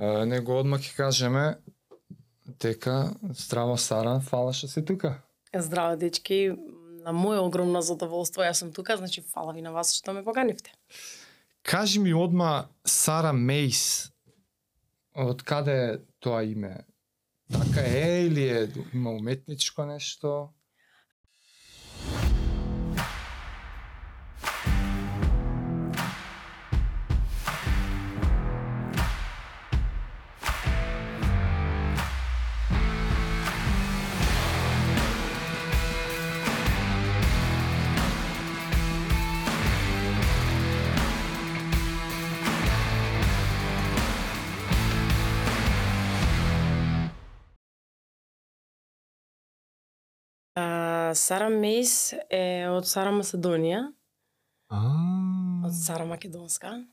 Него одма ќе кажеме дека здраво Сара, фала што си тука. Здраво, дечки. На моје огромно задоволство јас сум тука, значи фала ви на вас што ме поканивте. Кажи ми одма Сара Мейс. Од каде е тоа име? Така е или е има уметничко нешто? Сара Мейс е од Сара Македонија, А, од Сара Македонска.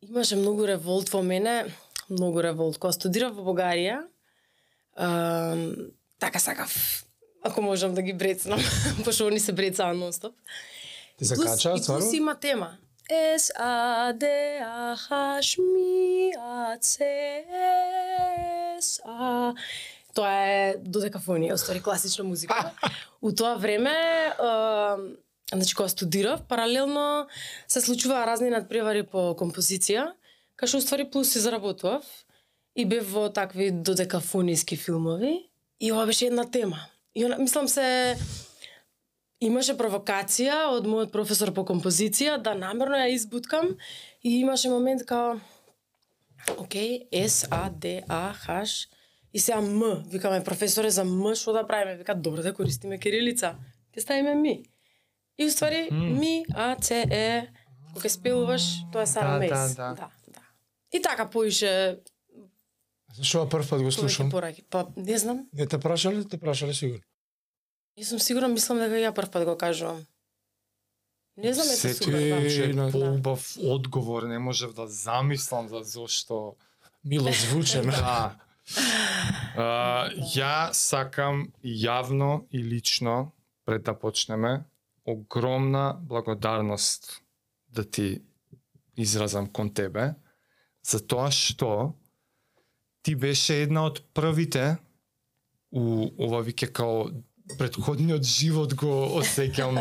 Имаше многу револт во мене, многу револт. Кога студирав во Бугарија, а, така сакав, ако можам да ги брецнам, пошто они се брецаа нонстоп. Ти се кача, И плюс има тема. С А Д А Х Ми А Ц С А Тоа е додекафонија, оствари класична музика. У тоа време, е, значи кога студирав, паралелно се случуваа разни надпревари по композиција, кај што уствари плюс се заработував и бев во такви додекафониски филмови и ова беше една тема. И она, мислам се имаше провокација од мојот професор по композиција да намерно ја избуткам и имаше момент као Океј, С, А, Д, А, Х, и сега М. Викаме, професоре, за М што да правиме? Вика, добро да користиме кирилица. Ќе ставиме ми. И уствари, ми, А, Ц, Е, кога ќе спелуваш, тоа е Сара Да, Мейс. да, да. да, да. И така поише Што ја прв пат го слушам? пораки. Па, не знам, Не те прашале, те прашале сигурно. не сум сигурна, мислам дека ја прв пат го кажувам. Не знам, ете Се супер, да. поубав одговор, не можев да замислам за зошто Мило звучено. Да. А, ја сакам јавно и лично, пред да почнеме, огромна благодарност да ти изразам кон тебе, за тоа што ти беше една од првите у ова вике као предходниот живот го осеќам.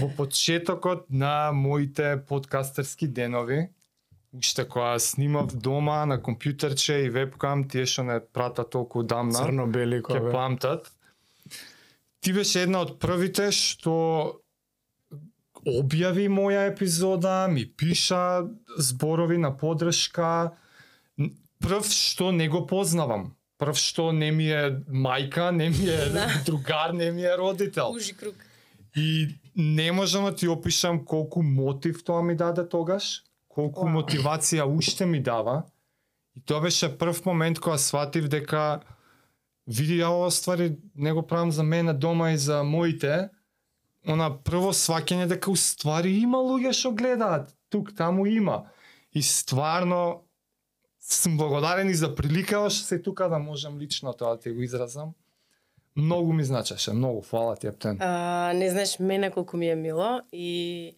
Во почетокот на моите подкастерски денови уште кога снимав дома на компјутерче и вебкам, тие што не пратат толку дамна, Црно-бели ќе кога. памтат. Ти беше една од првите што објави моја епизода, ми пиша зборови на подршка. Прв што не го познавам. Прв што не ми е мајка, не ми е Да. другар, не ми е родител. Ужи круг. И не можам да ти опишам колку мотив тоа ми даде тогаш, колку мотивација уште ми дава. И тоа беше прв момент кога сватив дека види ја ова ствари не го правам за мене дома и за моите. Она прво сваќање дека уствари има луѓе што гледаат, тук таму има. И стварно сум благодарен и за прилика што се тука да можам лично тоа да ти го изразам. Многу ми значеше, многу, фала ти, Ептен. А, не знаеш мене колку ми е мило и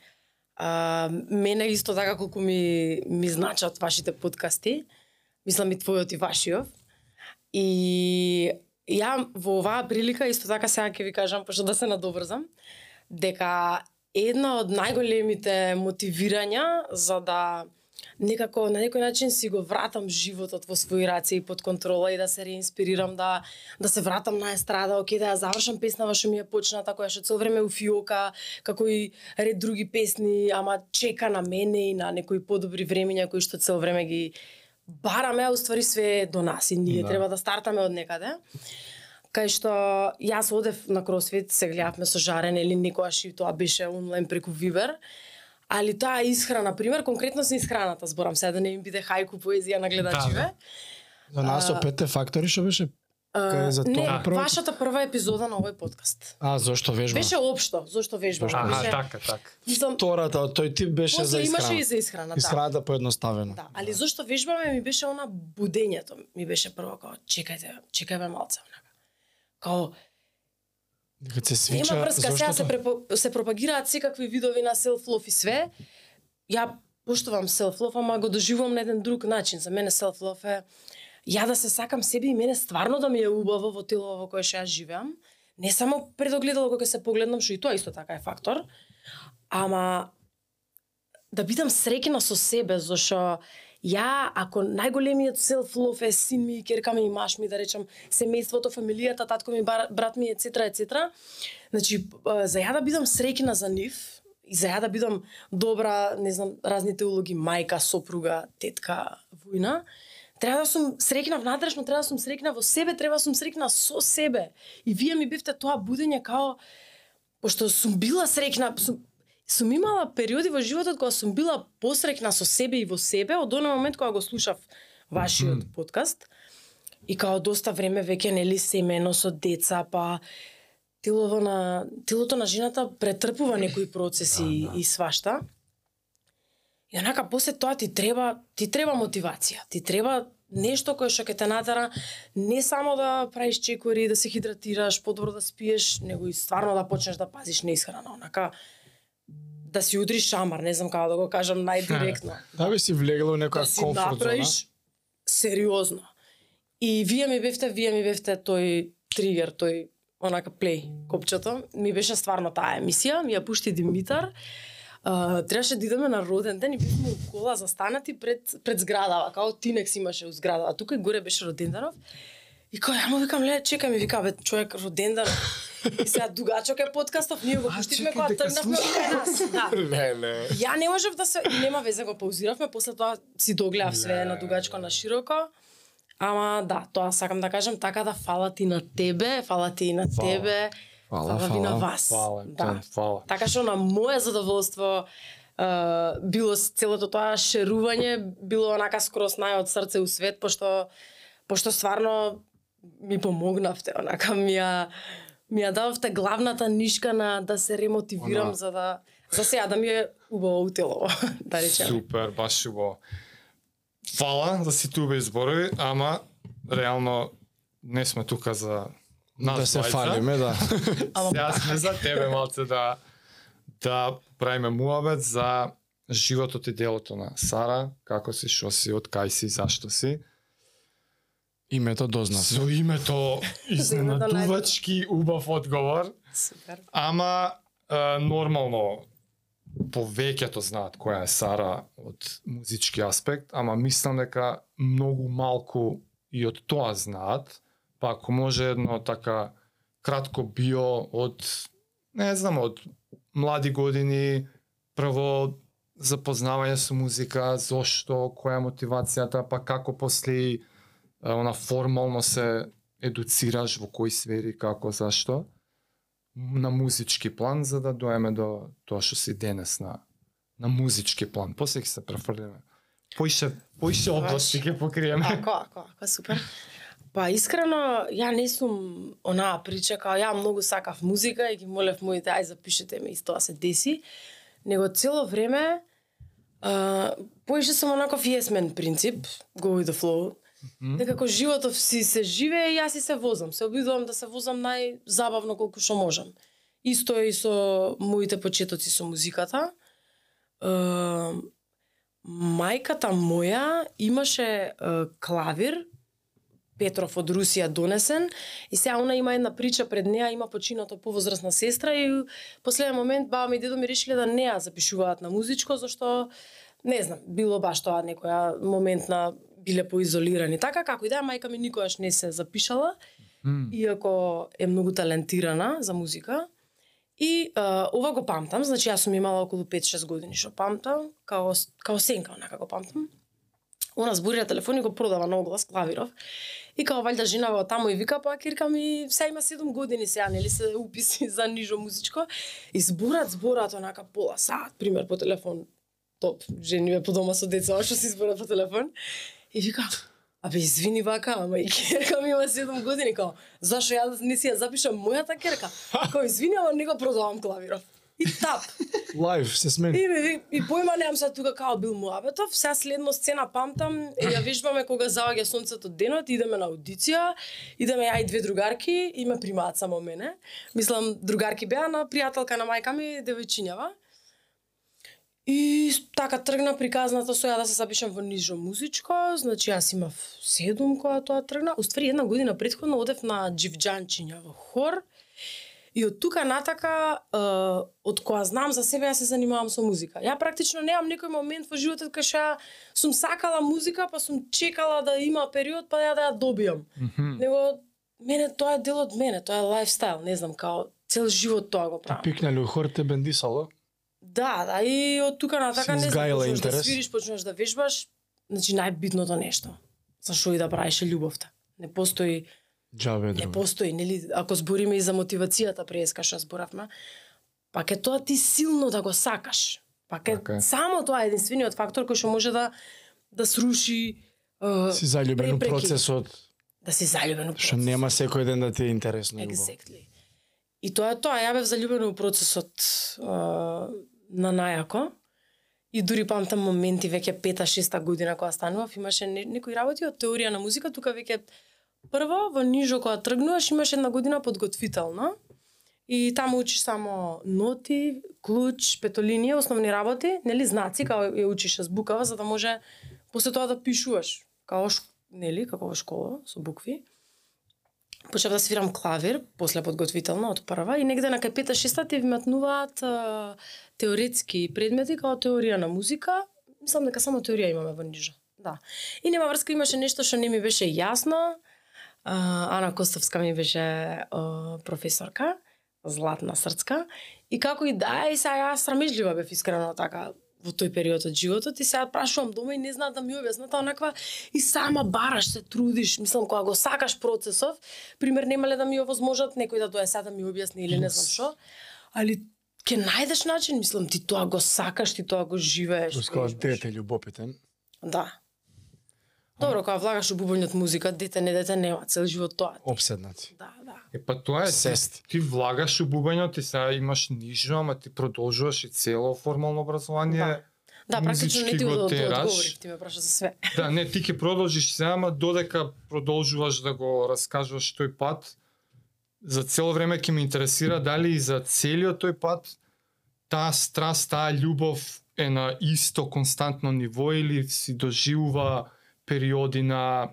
а, мене исто така колку ми ми значат вашите подкасти. Мислам и твојот и вашиот. И ја во оваа прилика исто така сега ќе ви кажам пошто да се надобрзам дека една од најголемите мотивирања за да некако на некој начин си го вратам животот во своји раце и под контрола и да се реинспирирам да да се вратам на естрада, оке да ја завршам песнава што ми е почната, која што цело време у фиока, како и ред други песни, ама чека на мене и на некои подобри времења кои што цело време ги бараме, а уствари све до нас и ние Да. треба да стартаме од некаде кај што јас одев на кросфит, се гледавме со жарен или некојаш и тоа беше онлайн преку Вибер. Али таа исхрана, пример, конкретно за исхраната зборам, сега да не им биде хајку поезија на гледачиве. За нас А, о пете фактори што беше кај за не, прво. вашата прва епизода на овој подкаст. А зошто вежба? Беше општо, зошто вежба. Зошто Аха, беше, така, така. Мислам, Втората од тој тип беше за после имаше исхрана. и за исхрана, да. Исхраната поедноставено. Да, али зошто вежбаме ми беше она будењето, ми беше прво као чекајте, чекајме малце онака. Као Дека се свича, Нема врска, сега се, препо, се пропагираат секакви видови на self-love и све. Ја поштувам self-love, ама го доживувам на еден друг начин. За мене self-love е ја да се сакам себе и мене стварно да ми е убаво во тело во кое што ја живеам. Не само пред огледало кога се погледнам, што и тоа исто така е фактор, ама да бидам среќна со себе, зашо ја, ако најголемиот self-love е син ми, керка ми маш ми, да речам, семејството, фамилијата, татко ми, брат ми, ецетра, ецетра, значи, за ја да бидам среќна за нив, и за ја да бидам добра, не знам, разните улоги, мајка, сопруга, тетка, војна, треба да сум среќна внатрешно, треба да сум среќна во себе, треба да сум среќна со себе. И вие ми бевте тоа будење као, пошто сум била среќна, сум, сум имала периоди во животот кога сум била посреќна со себе и во себе од оној момент кога го слушав вашиот подкаст. И као доста време веќе нели семено со деца, па телово на телото на жената претрпува некои процеси и свашта. И онака после тоа ти треба ти треба мотивација, ти треба нешто кое што ќе те натера не само да правиш чекори, да се хидратираш, подобро да спиеш, него и стварно да почнеш да пазиш на исхрана, онака да си удриш шамар, не знам како да го кажам најдиректно. Да би си влегла во некоја да си комфорт направиш сериозно. И вие ми бевте, вие ми бевте тој тригер, тој онака плей копчето. Ми беше стварно таа емисија, ми ја пушти Димитар. Uh, требаше да идеме на роден ден и бевме у кола застанати пред пред зградава, као Тинекс имаше у зградава. Тука и горе беше роденданов. И кај, ја му викам, ле, чекај ми, вика, бе, човек родендан. И сега дугачок е подкастов, ние го пуштивме кога тргнавме кај нас. Да. Леле. Ја не можев да се нема везе го паузиравме, после тоа си догледав све на дугачко на широко. Ама да, тоа сакам да кажам, така да фала ти на тебе, фала ти и на Фала. тебе. Фала, ви на фала. вас. Фала, да. фала. Така што на моје задоволство Uh, било целото тоа шерување било онака скроз нај од срце у свет пошто пошто стварно ми помогнавте онака ми ја ми ја дававте главната нишка на да се ремотивирам Она- за да за сега да ми е убаво у тело да речем Супер, баш убаво. Фала за сите убави зборови, ама реално не сме тука за нас Да се двајца. фалиме, да. Ама Сега сме за тебе малце да да правиме муабет за животот и делото на Сара, како си, што си, од кај си, зашто си. Името дознав. Со името изненадувачки убав одговор, супер ама е, нормално повеќето знаат која е Сара од музички аспект, ама мислам дека многу малку и од тоа знаат, па ако може едно така кратко био од не знам, од млади години, прво запознавање со музика, зошто, која е мотивацијата, па како после она формално се едуцираш во кои сфери, како, зашто на музички план за да доеме до тоа што си денес на на музички план. После ќе се префрлиме. Поише поише области ќе покриеме. Ако, ако, ако, супер. Па искрено, ја не сум онаа прича као ја многу сакав музика и ги молев моите ај запишете ме и тоа се деси. Него цело време а, поише сум онаков yes man принцип, go with the flow. Дека како животов си се живее и јас си се возам. Се обидувам да се возам најзабавно колку што можам. Исто е и со моите почетоци со музиката. Е, мајката моја имаше е, клавир Петров од Русија донесен и сега она има една прича пред неа, има починато повозрасна сестра и последен момент баба ми и дедо ми решиле да не ја запишуваат на музичко зашто не знам, било баш тоа некоја моментна биле поизолирани. Така како и да, мајка ми никогаш не се запишала, иако е многу талентирана за музика. И а, ова го памтам, значи јас сум имала околу 5-6 години што памтам, као, као сенка онака го памтам. Она збори на телефон и го продава на оглас клавиров. И као валјда женава од таму и вика, па кирка ми сега има 7 години сега, нели се уписи за нижо музичко. И зборат, зборат онака пола саат, пример по телефон. Топ, жениве по дома со деца, што си зборат по телефон. И вика, Абе, извини вака, ама и керка ми има 7 години, као, зашо ја не си ја запишам мојата керка? Као, извини, ама не го продавам клавиров. И тап. Лайв се смени. И, и, и појма немам сега тука као бил Муабетов, сега следно сцена памтам, и ја вежбаме кога заоѓа сонцето денот, идеме на аудиција, идеме ја и две другарки, и ме примаат само мене. Мислам, другарки беа на пријателка на мајка ми, девојчињава. И така тргна приказната со ја да се запишам во нижо музичко, значи јас имав седум кога тоа тргна. Уствари една година претходно одев на Дживџанчиња во хор. И од тука натака, е, од која знам за себе, јас се занимавам со музика. Ја практично немам некој момент во животот кај што ја сум сакала музика, па сум чекала да има период, па ја да ја добијам. Мгм. Него, мене тоа е дел од мене, тоа е лайфстайл, не знам, као цел живот тоа го правам. Пикнале у хор те бендисало? Да, да, и од тука натака Си не знам, да интерес? свириш, почнеш да вежбаш, значи најбитното нешто. Зашо и да правиш е љубовта. Не постои, Джабе не постои, нели, ако збориме и за мотивацијата преска што зборавме, пак е тоа ти силно да го сакаш. Пак е Така само тоа е единствениот фактор кој што може да да сруши е, Си заљубен процесот, да си заљубен у што нема секој ден да ти е интересно. Exactly. И тоа е тоа, ја бев заљубена у процесот а, на најако. И дури памтам моменти веќе пета, шеста година кога станував, имаше не, некои работи од теорија на музика, тука веќе прво во нижо кога тргнуваш имаш една година подготвителна. И таму учиш само ноти, клуч, петолинија, основни работи, нели знаци, како ја учиш азбукава за да може после тоа да пишуваш, као нели, како во школа со букви. Почнав да свирам клавир, после подготвителна од прва и негде на кај пета шеста ти вметнуваат а, теоретски предмети како теорија на музика. Мислам дека само теорија имаме во нижа. Да. И нема врска, имаше нешто што не ми беше јасно. А, Ана Костовска ми беше а, професорка, златна срцка. И како и да е, и сега срамежлива бев искрено така во тој период од животот и сега прашувам дома и не знаат да ми објаснат, онаква и сама бараш се трудиш, мислам кога го сакаш процесов, пример немале да ми овозможат некој да дое сега да ми објасни или не знам што, али ќе најдеш начин, мислам ти тоа го сакаш, ти тоа го живееш. Вежбаш. дете љубопитен. Да. Добро, кога влагаш у бубоњот музика, дете не дете нема, цел живот тоа. Обседнати. Да, да. Е, па тоа е, ти, Сест. ти влагаш у бубањот, ти сега имаш нижо, ама ти продолжуваш и цело формално образование. Да. Да, практично не Музички ти го тераш. одговорив, ти ме праша за све. Да, не, ти ќе продолжиш сега, ама додека продолжуваш да го раскажуваш тој пат, за цело време ќе ме интересира дали и за целиот тој пат таа страст, таа љубов е на исто константно ниво или си доживува периоди на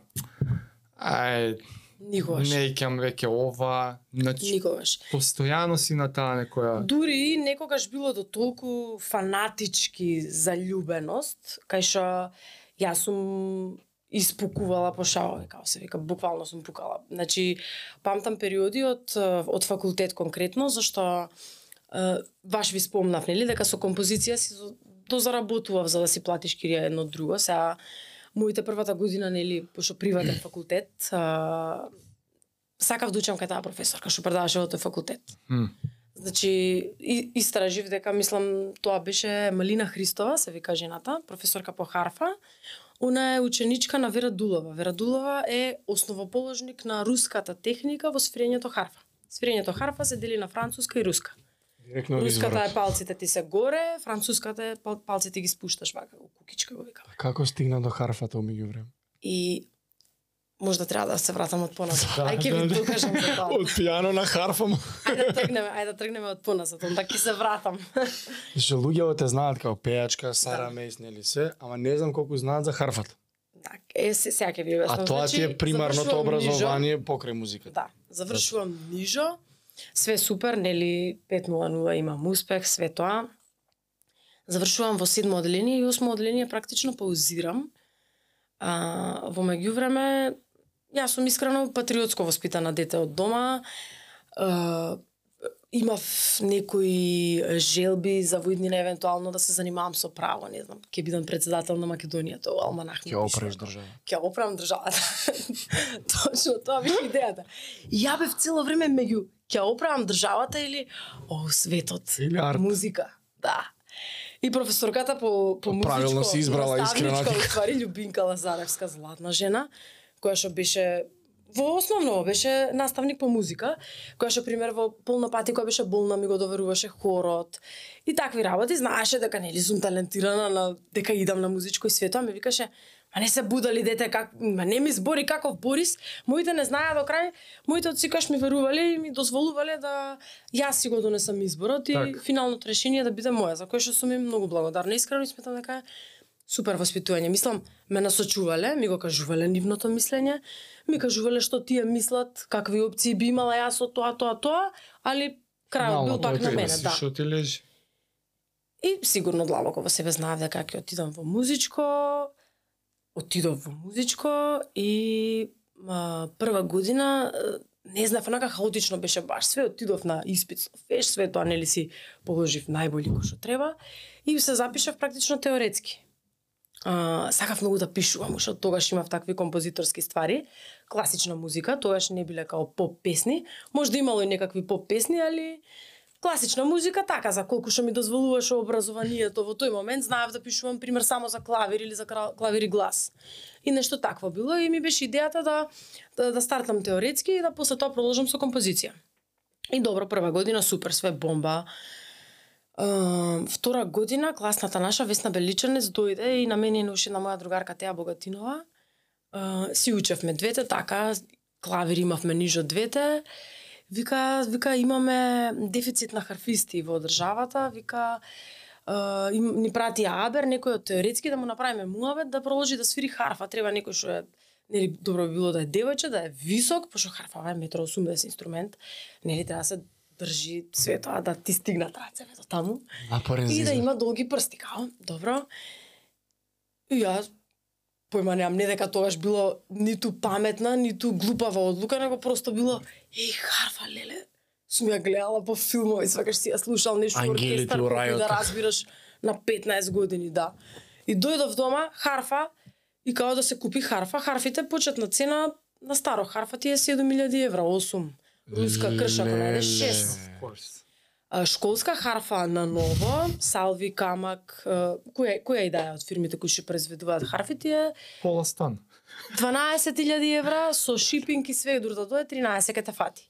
ај Никогаш. не икам веќе ова, значи Никогаш. постојано си на таа некоја Дури некогаш било до толку фанатички заљубеност, кај што јас сум испукувала по шавови, како се вика, буквално сум пукала. Значи, памтам периоди од, од факултет конкретно, зашто е, баш ви спомнав, нели, дека со композиција си до- дозаработував за да си платиш кирија едно друго. Сега, моите првата година, нели, пошто приватен факултет, а, сакав да учам кај таа професорка што предаваше во тој факултет. М. Значи, и, истражив дека, мислам, тоа беше Малина Христова, се вика жената, професорка по харфа. Она е ученичка на Вера Дулова. Вера Дулова е основоположник на руската техника во свирењето харфа. Свирењето харфа се дели на француска и руска. Директно Руската е палците ти се горе, француската е пал, палците ги спушташ вака, кукичка го викаме. Како стигна до харфата умеѓу време? И можда треба да се вратам од понасот. Да, Ај ќе да, ви да. докажам за тоа. Од пијано на харфа. Ајде да тргнеме, ајде да тргнеме од понасот, онда ќе се вратам. Што луѓето те знаат како пејачка, Сара Мейс, нели се, ама не знам колку знаат за харфата. Да, е, се, сега ќе ви објаснам. А тоа ти е Значи, примарното образование покрај музиката. Да, завршувам нижо, све супер, нели 5.00 имам успех, све тоа. Завршувам во седмо одделение и осмо одделение практично паузирам. А, во меѓувреме, јас сум искрено патриотско воспитана дете од дома. А, имав некои желби за во иднина евентуално да се занимавам со право, не знам, ќе бидам председател на Македонијата, о Алманах. ми Ќе опреш држава. ќе оправам државата. Точно тоа беше идејата. И ја бев цело време меѓу ќе оправам државата или о светот, Или арт. музика. Да. И професорката по по музичко, Правилно си избрала, искрено Уствари Љубинка Лазаревска, златна жена, која што беше во основно беше наставник по музика, која што пример во полна пати која беше болна ми го доверуваше хорот и такви работи, знаеше дека нели сум талентирана на дека идам на музичко и свето, а ме викаше Ма не се будали дете как, ма не ми збори каков Борис. Моите не знаеа до крај, моите од секогаш ми верувале и ми дозволувале да јас си го донесам изборот и Так. финалното решение да биде моја, за кое што сум им многу благодарна. Искрено и сметам дека супер воспитување. Мислам, ме насочувале, ми го кажувале нивното мислење, ми кажувале што тие мислат, какви опции би имала јас од тоа, тоа, тоа, али крајот бил пак на мене, да. Што ти лежи? И сигурно длабоко во себе знаев дека ќе отидам во музичко, отидов во музичко и а, прва година не знав, онака хаотично беше баш све, отидов на испит со феш, све тоа нели си положив најболи кој што треба и се запишав практично теоретски. А, сакав многу да пишувам, уште тогаш имав такви композиторски ствари. Класична музика, тогаш не биле као поп песни. Можда имало и некакви поп песни, али класична музика така за колку што ми дозволуваше образованието во тој момент знаев да пишувам пример само за клавир или за клавир и глас. И нешто такво било и ми беше идејата да да, да стартам теоретски и да после тоа продолжам со композиција. И добро, прва година супер, све бомба. Uh, втора година класната наша Весна Беличанец дојде и на мене и на уште на моја другарка Теа Богатинова. Uh, си учевме двете така, клавир имавме нижо двете. Вика, вика имаме дефицит на харфисти во државата, вика им, ни прати Абер, некој од теоретски да му направиме муавет да продолжи да свири харфа. Треба некој што е нели добро би било да е девојче, да е висок, пошто харфа е 1,80 инструмент, нели треба да се држи све тоа да ти стигнат рацете до таму Напорен и да има долги прсти, као, добро. И јас појма немам, не дека тогаш било ниту паметна, ниту глупава одлука, него просто било, еј, харфа, леле, сум ја гледала по филмови, свакаш си ја слушал нешто оркестар, да разбираш на 15 години, да. И дојдов дома, харфа, и као да се купи харфа, харфите почетна цена на старо харфа ти е 7000 евра, 8. Руска крша, ако најдеш 6 Of course. а, школска харфа на ново, салви, камак, која која идеја од фирмите кои ќе произведуваат харфи ти е Пола стан. 12.000 евра со шипинг и све дур да дое 13 ке те фати.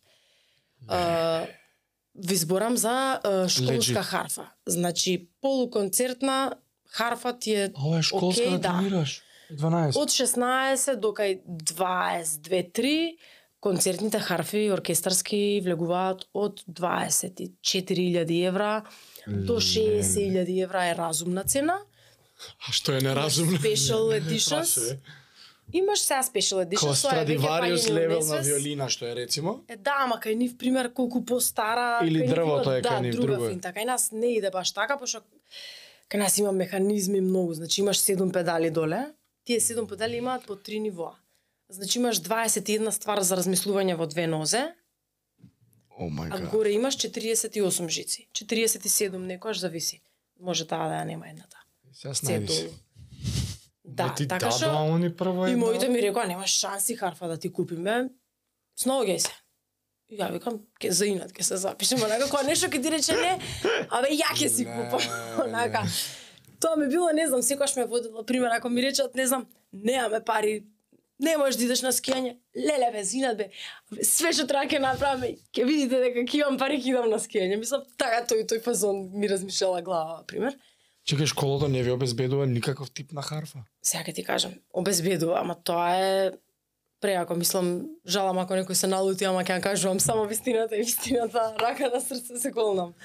А, ви зборам за школска Legit. харфа. Значи полуконцертна харфа ти е ова е школска Океј, да да. тренираш. 12. од 16 до кај 22-3 концертните харфи оркестарски влегуваат од 24.000 евра до 60.000 евра е разумна цена. А што е неразумно? Special editions. Имаш сега special editions, Као тоа е веќе Страдивариус левел на виолина што е рецимо. Е, да, ама кај нив пример колку постара Или дрвото е кај да, нив, друго е. финта. Кај нас не иде баш така, пошто кај нас има механизми многу, значи имаш 7 педали доле. Тие 7 педали имаат по 3 нивоа. Значи имаш 21 ствар за размислување во две нозе, О мај а горе имаш 48 жици. 47 некојаш зависи. Може таа да ја нема едната. Сега Се се. Да, ти така што они прво и моите ми рекоа немаш шанси харфа да ти купиме. Сногај се. И Ја викам, ке за инат ќе се запишем, онака кога нешто ќе ти рече не, абе ја ќе си купам. не. Онака. Тоа ми било, не знам, секогаш ме водила пример ако ми речат, не знам, немаме пари, не можеш да идеш на скијање. Леле бе, зинат бе. Све што треба ќе направиме, ќе видите дека ќе имам пари ќе идам на скијање. Мислам, така тој тој фазон ми размишljала глава, пример. Чекај, школата не ви обезбедува никаков тип на харфа. Сега ќе ти кажам, обезбедува, ама тоа е преако, мислам, жалам ако некој се налути, ама ќе кажувам само вистината и вистината, рака на срце се колнам.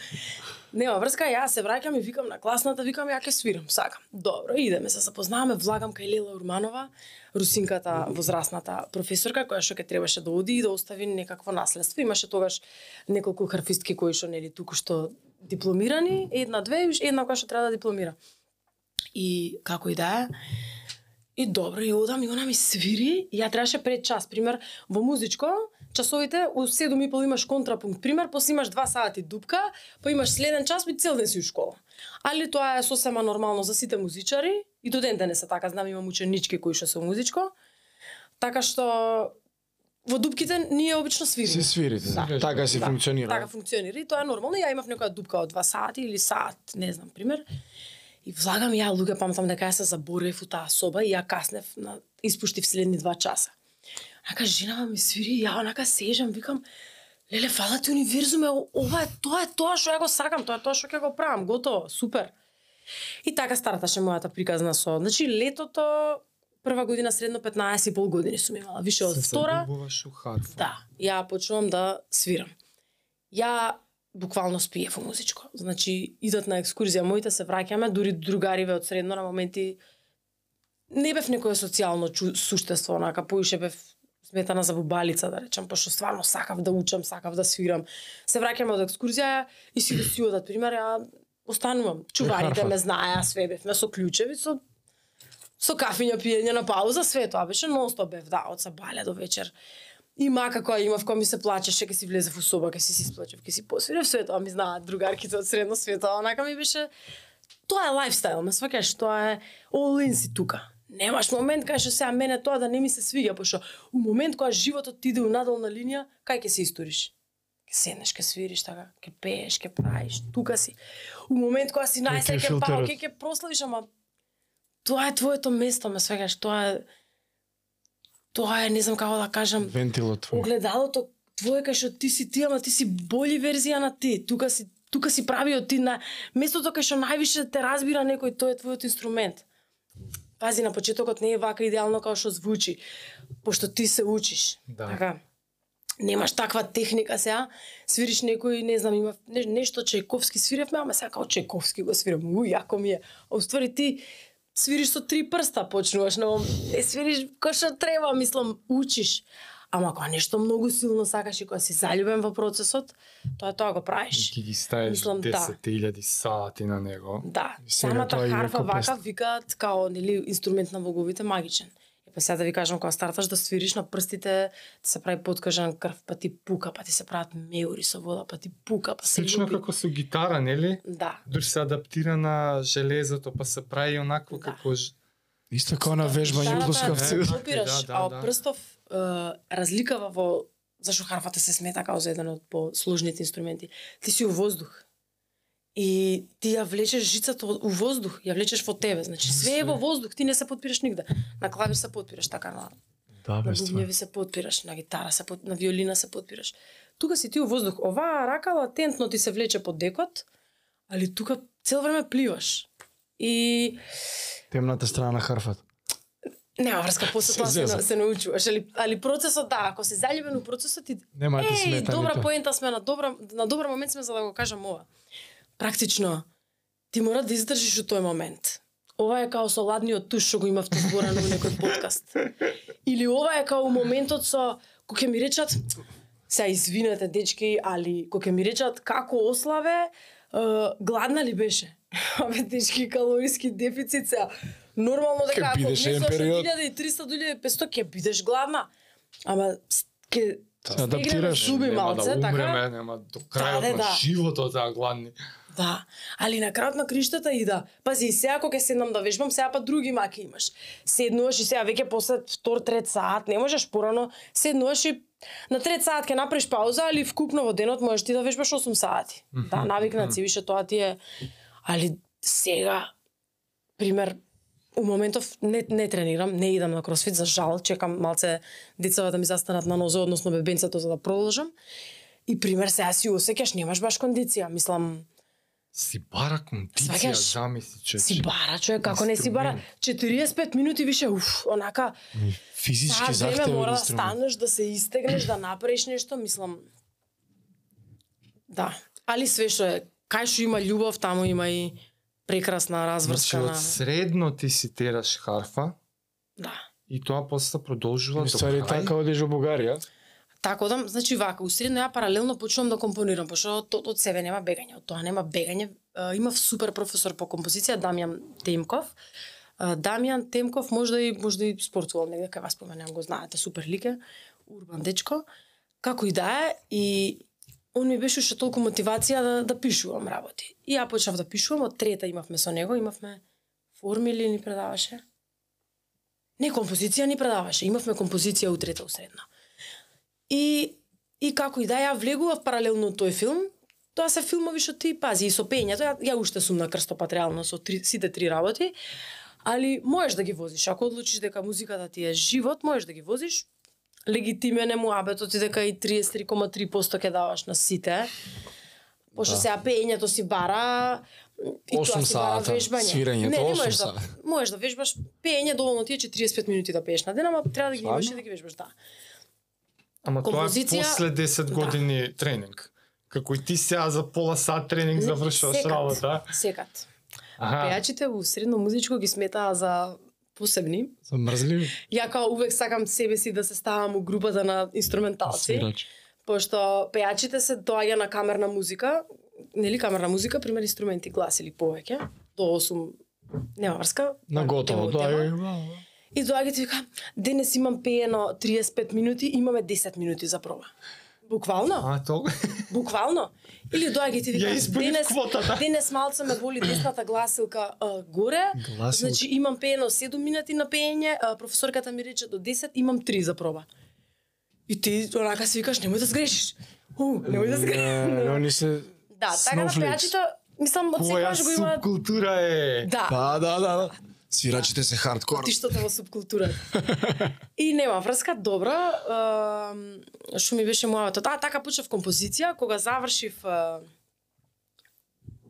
Нема врска, јас се враќам и викам на класната, викам ја ќе свирам, сакам. Добро, идеме се запознаваме, влагам кај Лела Урманова, русинката возрастната професорка која што ќе требаше да оди и да остави некакво наследство. Имаше тогаш неколку харфистки кои што нели туку што дипломирани, една две и една која што треба да дипломира. И како и да е, И добро, и одам и она ми свири, и ја требаше пред час, пример, во музичко, часовите, у 7 и пол имаш контрапункт, пример, после имаш 2 сати дупка, па имаш следен час, и цел ден си у школа. Али тоа е сосема нормално за сите музичари, и до ден денес е така, знам имам ученички кои што се музичко, така што во дупките ние обично свириме. Си свирите. Да. Така си Да, функционира. Така функционира и тоа е нормално. Ја имав некоја дупка од 2 сати или сат, не знам, пример. И влагам ја луѓе, памтам дека ја се заборев у таа соба и ја каснев на испуштив следни два часа. Ака женава ми свири, ја онака сежам, викам, леле, фала ти универзуме, ова е тоа е тоа што ја го сакам, тоа е тоа што ќе го правам, готово, супер. И така старташе мојата приказна со, значи летото прва година средно 15 и пол години сум имала, више од Се втора. у харфа. Да, ја почнувам да свирам. Ја буквално спиев во музичко. Значи, идат на екскурзија моите, се враќаме, дури другариве од средно на моменти не бев некое социјално чу, суштество, онака поише бев сметана за бубалица, да речам, пошто стварно сакав да учам, сакав да свирам. Се враќаме од екскурзија и си си одат, пример, ја останувам. Чуварите ме знаеа, све бевме со клучеви, со со кафиња пиење на пауза, све тоа беше нонстоп бев, да, од сабаля до вечер. И мака која имав, која ми се плачеше, ќе си влезев у соба, ќе си си сплачев, ќе си посвирев, све тоа ми знаат другарките од средно света, онака ми беше тоа е лайфстайл, ме сваќаш, тоа е all in си тука. Немаш момент кај што сега мене тоа да не ми се свиѓа, пошто у момент кога животот ти иде у надолна линија, кај ќе се историш? Ке седнеш, ке свириш така, ке пееш, ке правиш, тука си. У момент кога си најсреќен, па оке ке прославиш, ама тоа е твоето место, ме сваќаш, тоа е тоа е, не знам како да кажам, Вентилот твој. огледалото твое кај што ти си ти, ама ти си боли верзија на ти. Тука си тука си правиот ти на местото кај што највише те разбира некој, тој е твојот инструмент. Пази, на почетокот не е вака идеално како што звучи, пошто ти се учиш. Да. Така. Немаш таква техника сега, свириш некој, не знам, има не, нешто Чајковски свиревме, ама сега као Чајковски го свирам. У, јако ми е. А уствари ти свириш со три прста, почнуваш, но не свириш кој што треба, мислам, учиш. Ама кога нешто многу силно сакаш и кога си заљубен во процесот, тоа тоа го правиш. Ти ги ставиш Мислам, да. 10.000 сати на него. Да, самата и харфа како вака пест. викаат као нели инструмент на боговите магичен. Е па сега да ви кажам кога старташ да свириш на прстите, ти се прави подкажан крв, па ти пука, па ти се прават меури со вода, па ти пука, па се Слично како со гитара, нели? Да. Дури се адаптира на железото, па се прави онакво Да. како Исто како на вежбање блускавци. е, Опираш, Да, да, а да. прстов разликава во зашо харфата се смета како за еден од посложните инструменти. Ти си у воздух. И ти ја влечеш жицата у воздух, ја влечеш во тебе. Значи све е во воздух, ти не се подпираш нигде. На клавир се подпираш така на Да, на бубњеви се подпираш, на гитара се под, на виолина се подпираш. Тука си ти у воздух. Оваа рака латентно ти се влече под декот, али тука цел време пливаш. И Темната страна на харфата. Нема врска после тоа се, се научуваш, али али процесот да, ако се заљубен у процесот ти Нема да Еј, смета добра поента сме на добра на добар момент сме за да го кажам ова. Практично ти мора да издржиш у тој момент. Ова е као со ладниот туш што го имавте зборано во некој подкаст. Или ова е као моментот со кога ми речат се извинете дечки, али кога ми речат како ославе, е, гладна ли беше? Абе дечки калориски дефицит се. Нормално дека ако внесуваш период. 1300 до 1500 ќе бидеш гладна. Ама ќе адаптираш. зуби нема малце, да така? умреме, нема до крајот Да, да, на да. животот да гладни. Да, али на крајот на криштата и да. Пази, и сега кога ќе седнам да вежбам, сега па други маки имаш. Седнуваш и сега веќе после втор, трет саат, не можеш порано, седнуваш и на трет саат ќе направиш пауза, али вкупно во денот можеш ти да вежбаш 8 сати. Да, навикнат си, више тоа ти е... Али сега, пример, у моментов не, не тренирам, не идам на кросфит, за жал, чекам малце децава да ми застанат на нозе, односно бебенцето за да продолжам. И пример, сега си осеќаш, немаш баш кондиција, мислам, Си бара кондиција, замисли че. Си бара човек, како не си бара 45 минути више, уф, онака, Физички захтева мора да станеш, да се истегнеш, да направиш нешто, мислам, да. Али све што е, кај што има љубов, таму има и прекрасна Значи разврска од на... средно ти си тераш харфа Да. и тоа после продолжува до крај. така одиш во Бугарија. Така одам, значи вака, усредно ја паралелно почнувам да компонирам, пошто од, од себе нема бегање, од тоа нема бегање. Имав супер професор по композиција Дамјан Темков. Дамјан Темков можда и можда и спортувал негде кај вас споменам, го знаете, супер лике, урбан дечко. Како и да е, и он ми беше уште толку мотивација да, да пишувам работи. И ја почнав да пишувам, од трета имавме со него, имавме формили ни предаваше. Не, композиција ни предаваше, имавме композиција у трета усредно. И и како и да ја влегував паралелно тој филм, тоа се филмови што ти пази и со пењето, ја, ја уште сум на крстопатриално со три, сите три работи, али можеш да ги возиш. Ако одлучиш дека музиката ти е живот, можеш да ги возиш. Легитимен е муабетот и дека и 33,3% ќе даваш на сите. Пошто Да. сега пењето си бара, И тоа си бара сата, вежбање. свирењето, не, не можеш да, можеш да вежбаш пеење доволно ти е 45 минути да пееш на ден, ама треба да ги имаш и да ги вежбаш, да. Ама тоа е Композиција- после 10 Да. години тренинг. Како и ти сега за пола сат тренинг завршуваш секат, работа. Секат. Аха. Пејачите во средно музичко ги сметаа за посебни. Се мрзливи? Ја као увек сакам себе си да се ставам у групата на инструменталци. Свирач. пошто пејачите се доаѓа на камерна музика, нели камерна музика, пример инструменти глас или повеќе, до 8 нема врска. На готово, е, И доаѓа ти вика, денес имам пеено 35 минути, имаме 10 минути за проба. Буквално, А, толку. буквално. Или доаѓа ти вика, денес, квотата. денес малце ме боли десната гласилка а, горе, Гласилка. значи имам пеено 7 минути на пеење, а, професорката ми рече до 10, имам 3 за проба. И ти онака си викаш, немој да сгрешиш. У, немој да сгрешиш. Они се Да, така да snowflakes. пејачите, мислам, од Која секогаш го има... субкултура е? Да, Да, да, да. Свирачите се хардкор. тиштото во субкултура. И нема врска, добро. Што ми беше мојата? А, така почнав композиција, кога завршив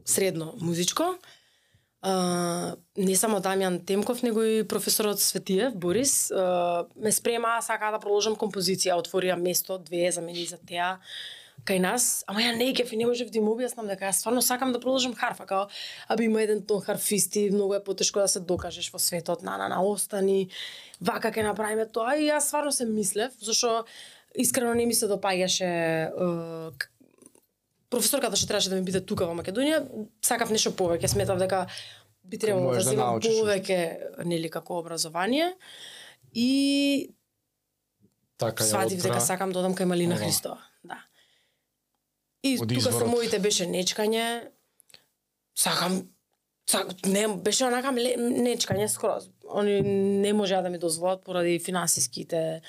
средно музичко. Uh, не само Дамјан Темков, него и професорот Светиев, Борис, uh, ме спрема, сака да продолжам композиција, отворија место, две за мене и за теа кај нас, ама ја не кеф и не можев да им објаснам дека јас стварно сакам да продолжам харфа, као аби има еден тон харфисти, многу е потешко да се докажеш во светот, на на на остани, вака ќе направиме тоа. И јас стварно се мислев, зашо искрено не ми се допаѓаше е, професорката што требаше да ми биде тука во Македонија, сакав нешто повеќе, сметав дека би требало да да земам повеќе нели како образование. И Така ја сватив дека сакам да одам кај Малина Ова. Христова. Да. И Од тука со моите беше нечкање. Сакам сак, не беше онака нечкање скроз. Они не можеа да ми дозволат поради финансиските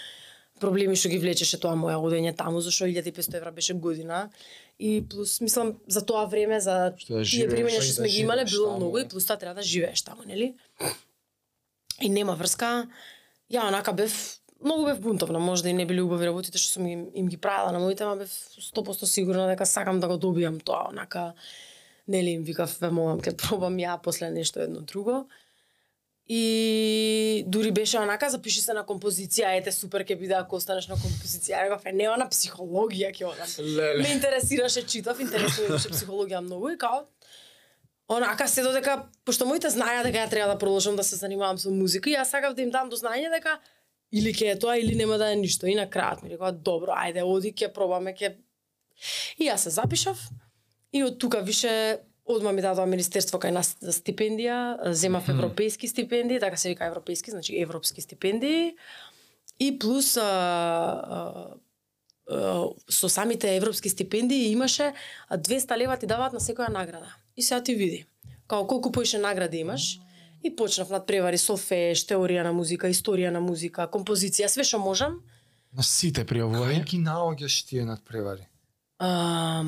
проблеми што ги влечеше тоа моја одење таму, зашто 1500 евра беше година. И плюс, мислам, за тоа време, за Што да тие примења што да сме ги имале, било таму, многу и да. плюс тоа треба да живееш таму, нели? И нема врска. Ја онака бев многу бев бунтовна, можда и не биле убави работите што сум им, им ги правила на моите, ама бев 100% сигурна дека сакам да го добијам тоа, онака нели им викав, ве молам, ке пробам ја после нешто едно друго. И дури беше онака, запиши се на композиција, ете супер ќе биде ако останеш на композиција. Ја реков, е, нема на психологија ќе одам. Леле. Ме интересираше, читав, интересува беше психологија многу и као онака се додека пошто моите знаеа дека ја треба да продолжам да се занимавам со музика и јас сакав да им дам до знаење дека или ќе е тоа или нема да е ништо. И на крајот ми рекоа добро ајде оди ќе пробаме ќе и јас се запишав. И од тука више одма ми дадоа министерство кај нас за стипендија, земав европејски стипендии, така се вика европејски, значи европски стипендии. И плюс а, а, а, со самите европски стипендии имаше а, 200 лева ти даваат на секоја награда. И сега ти види, као колку поише награди имаш, и почнав надпревари со феш, теорија на музика, историја на музика, композиција, све што можам. На сите Кај пријавување. ги наоѓаш тие надпревари? А,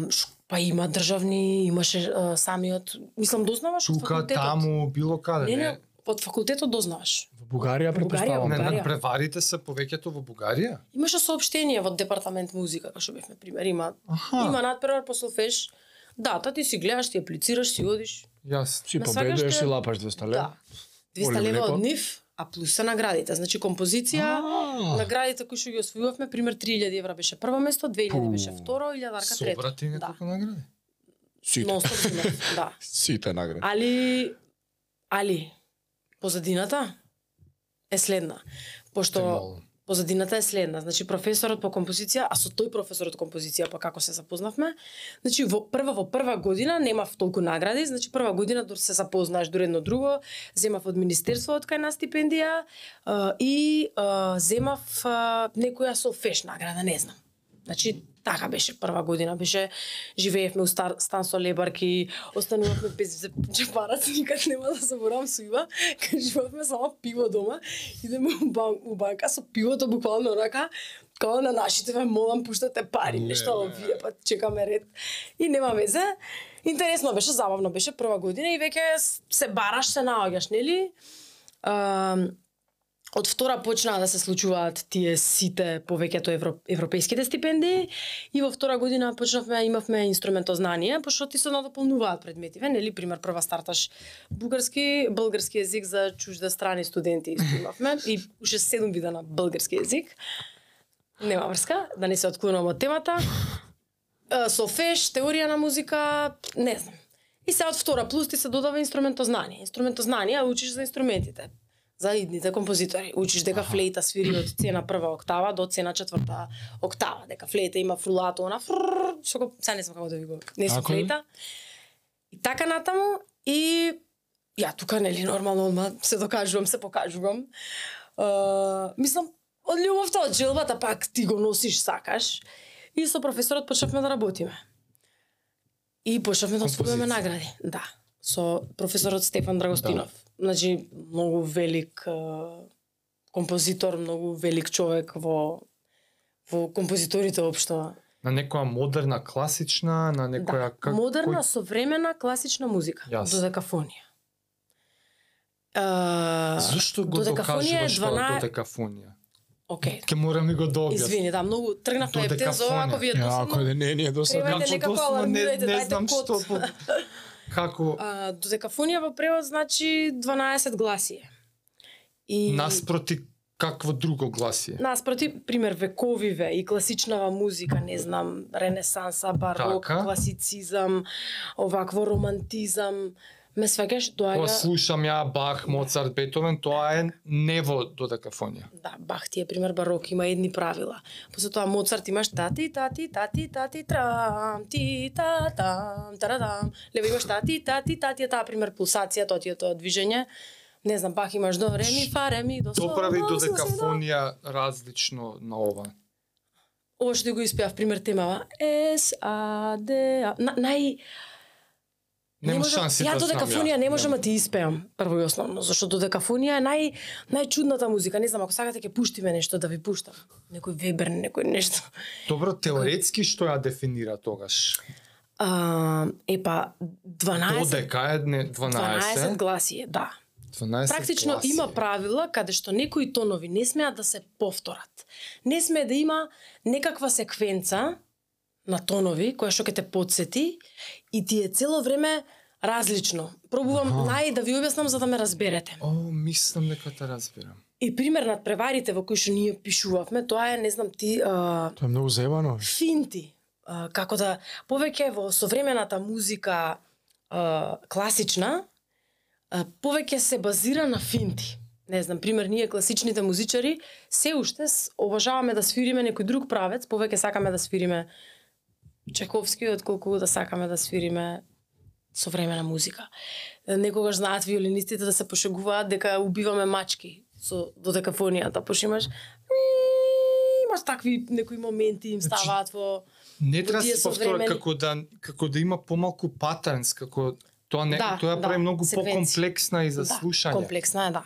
ш- па има државни, имаше а, самиот, мислам дознаваш од Тука, факултетот. таму, било каде, Не, не? не, од факултетот дознаваш. Во Бугарија претпоставувам. Не, Бугарија. надпреварите се повеќето во Бугарија? Имаше соопштение во департамент музика, кај што бевме пример, има Аха. има надпревар по солфеж. Дата ти си гледаш, ти аплицираш, си одиш. Јас. Си победуваш, да- лапаш 200 лева. Да. 200 Олим лева од нив, а плюс се наградите. Значи композиција, А. наградите кои што ги освојувавме, пример 3000 евра беше прво место, 2000 Пу. беше второ, 1000 трето. Собрати Да. неколку награди? Сите. Но да. Сите награди. Али али позадината е следна. Пошто позадината е следна. Значи професорот по композиција, а со тој професорот композиција па како се запознавме, значи во прва во прва година немав толку награди, значи прва година дур се запознаеш дур едно друго, земав од министерството кај на стипендија и земав некоја со феш награда, не знам. Значи така беше прва година, беше живеевме у стар, стан со лебарки, останувавме без джепарац, никад нема да заборавам со Ива, кажувавме само пиво дома, идеме у, бан, у банка со пивото буквално онака, као на нашите ве молам пуштате пари, Не, нешто овие, па чекаме ред. И нема везе. Интересно беше, забавно беше прва година и веќе се бараш, се наоѓаш, нели? А, од втора почнаа да се случуваат тие сите повеќето европ, европейските стипендии и во втора година почнавме имавме инструментознание, пошто ти се надополнуваат предметиве, нели пример прва старташ бугарски, български език за чужда страни студенти исто имавме и уште седум вида на български език. Нема врска, да не се отклонувам од темата. софеш, теорија на музика, не знам. И се од втора плюс ти се додава инструментознание. Инструментознание учиш за инструментите за идните композитори. Учиш дека флейта свири од цена прва октава до цена четврта октава, дека флейта има фрулато, она фррр, што го, сега не знам како да ви го, не сум ли? флейта. И така натаму и ја тука нели нормално одма се докажувам, се покажувам. Uh, мислам од љубовта од желбата пак ти го носиш сакаш. И со професорот почнавме да работиме. И почнавме да освојуваме награди. Да. Со професорот Стефан Драгостинов. Значи, многу велик композитор, многу велик човек во во композиторите општо. На некоја модерна, класична, на некоја... Да. Модерна, современа, класична музика. Јасно. Додекафонија. Uh, Зошто го Додекафонија е докажуваш тоа 12 додекафонија? Океј. Ке мора ми го добјас. Извини, да, многу тргнав на за ова, ако ви е Ја, ако досадно. не, не, не е досадно. Треба- Требате некако алармирајте, не, не дајте знам што. Како А, додекафонија во превод значи 12 гласие. И наспроти какво друго гласие? Наспроти, пример, вековиве и класичнава музика, не знам, ренесанса, барок, Така. класицизам, овакво романтизам, ме сваќаш, Кога доаѓа... слушам ја Бах, Моцарт, Бетовен, тоа е не во додекафонија. Да, Бах ти е пример барок, има едни правила. После тоа Моцарт имаш тати, тати, тати, тати, трам, ти, та, там, тарадам. Лево имаш тати, тати, тати, таа пример пулсација, тоа ти е тоа движење. Не знам, Бах имаш до ре, ми, фа, ре, ми, до, Тоа сол, прави до, си, до. додекафонија различно на ова. Ова што го испеав, пример темава. С, А, Д, А. На, нај... Нема можам- шанси Ја да до знам декафонија ја. не можам да ти испеам, прво и основно, зашто до декафонија е нај најчудната музика. Не знам, ако сакате ќе пуштиме нешто да ви пуштам. Некој вебер, некој нешто. Добро, теоретски што ја дефинира тогаш? А, епа 12 Додека е не 12 12. гласи е, да. 12 Практично гласи. има правила каде што некои тонови не смеат да се повторат. Не смее да има некаква секвенца на тонови која што ќе те подсети и ти е цело време различно. Пробувам Аха. нај да ви објаснам за да ме разберете. О, мислам дека те разбирам. И пример над преварите во кои што ние пишувавме, тоа е, не знам ти, а, Тоа е многу заебано. финти. А, како да повеќе во современата музика а, класична, а, повеќе се базира на финти. Не знам, пример, ние класичните музичари се уште обожаваме да свириме некој друг правец, повеќе сакаме да свириме Чековски отколку да сакаме да свириме современа музика. Некогаш знаат виолинистите да се пошегуваат дека убиваме мачки со додекафонијата, пошто имаш имаш такви некои моменти им Значи, ставаат во Не треба да се повтора како да како да има помалку патернс, како тоа не Да, тоа да, прави многу покомплексна и за да, слушање. комплексна е, да.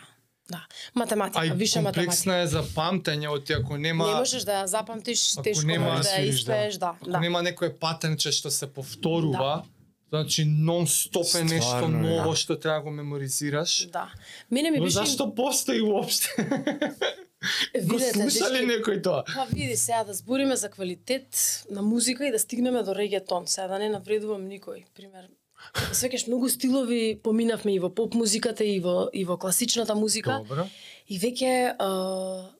Да. Математика, А и више математика. комплексна е за памтење, оти ако нема Не можеш да ја запамтиш, Ако тешко нема можеш да ја свириш, да. испееш, да. ако да. нема некое патернче што се повторува, значи нон стоп е нешто Стварно е, ново да. што треба да го меморизираш. Да. Мене ми Но беше зашто постои уопште? го видете слуша ли дечки, некој тоа? Па види сега да збориме за квалитет на музика и да стигнеме до регетон, сега да не навредувам никој. Пример, свекаш многу стилови поминавме и во поп музиката и во и во класичната музика. Добро. И веќе а...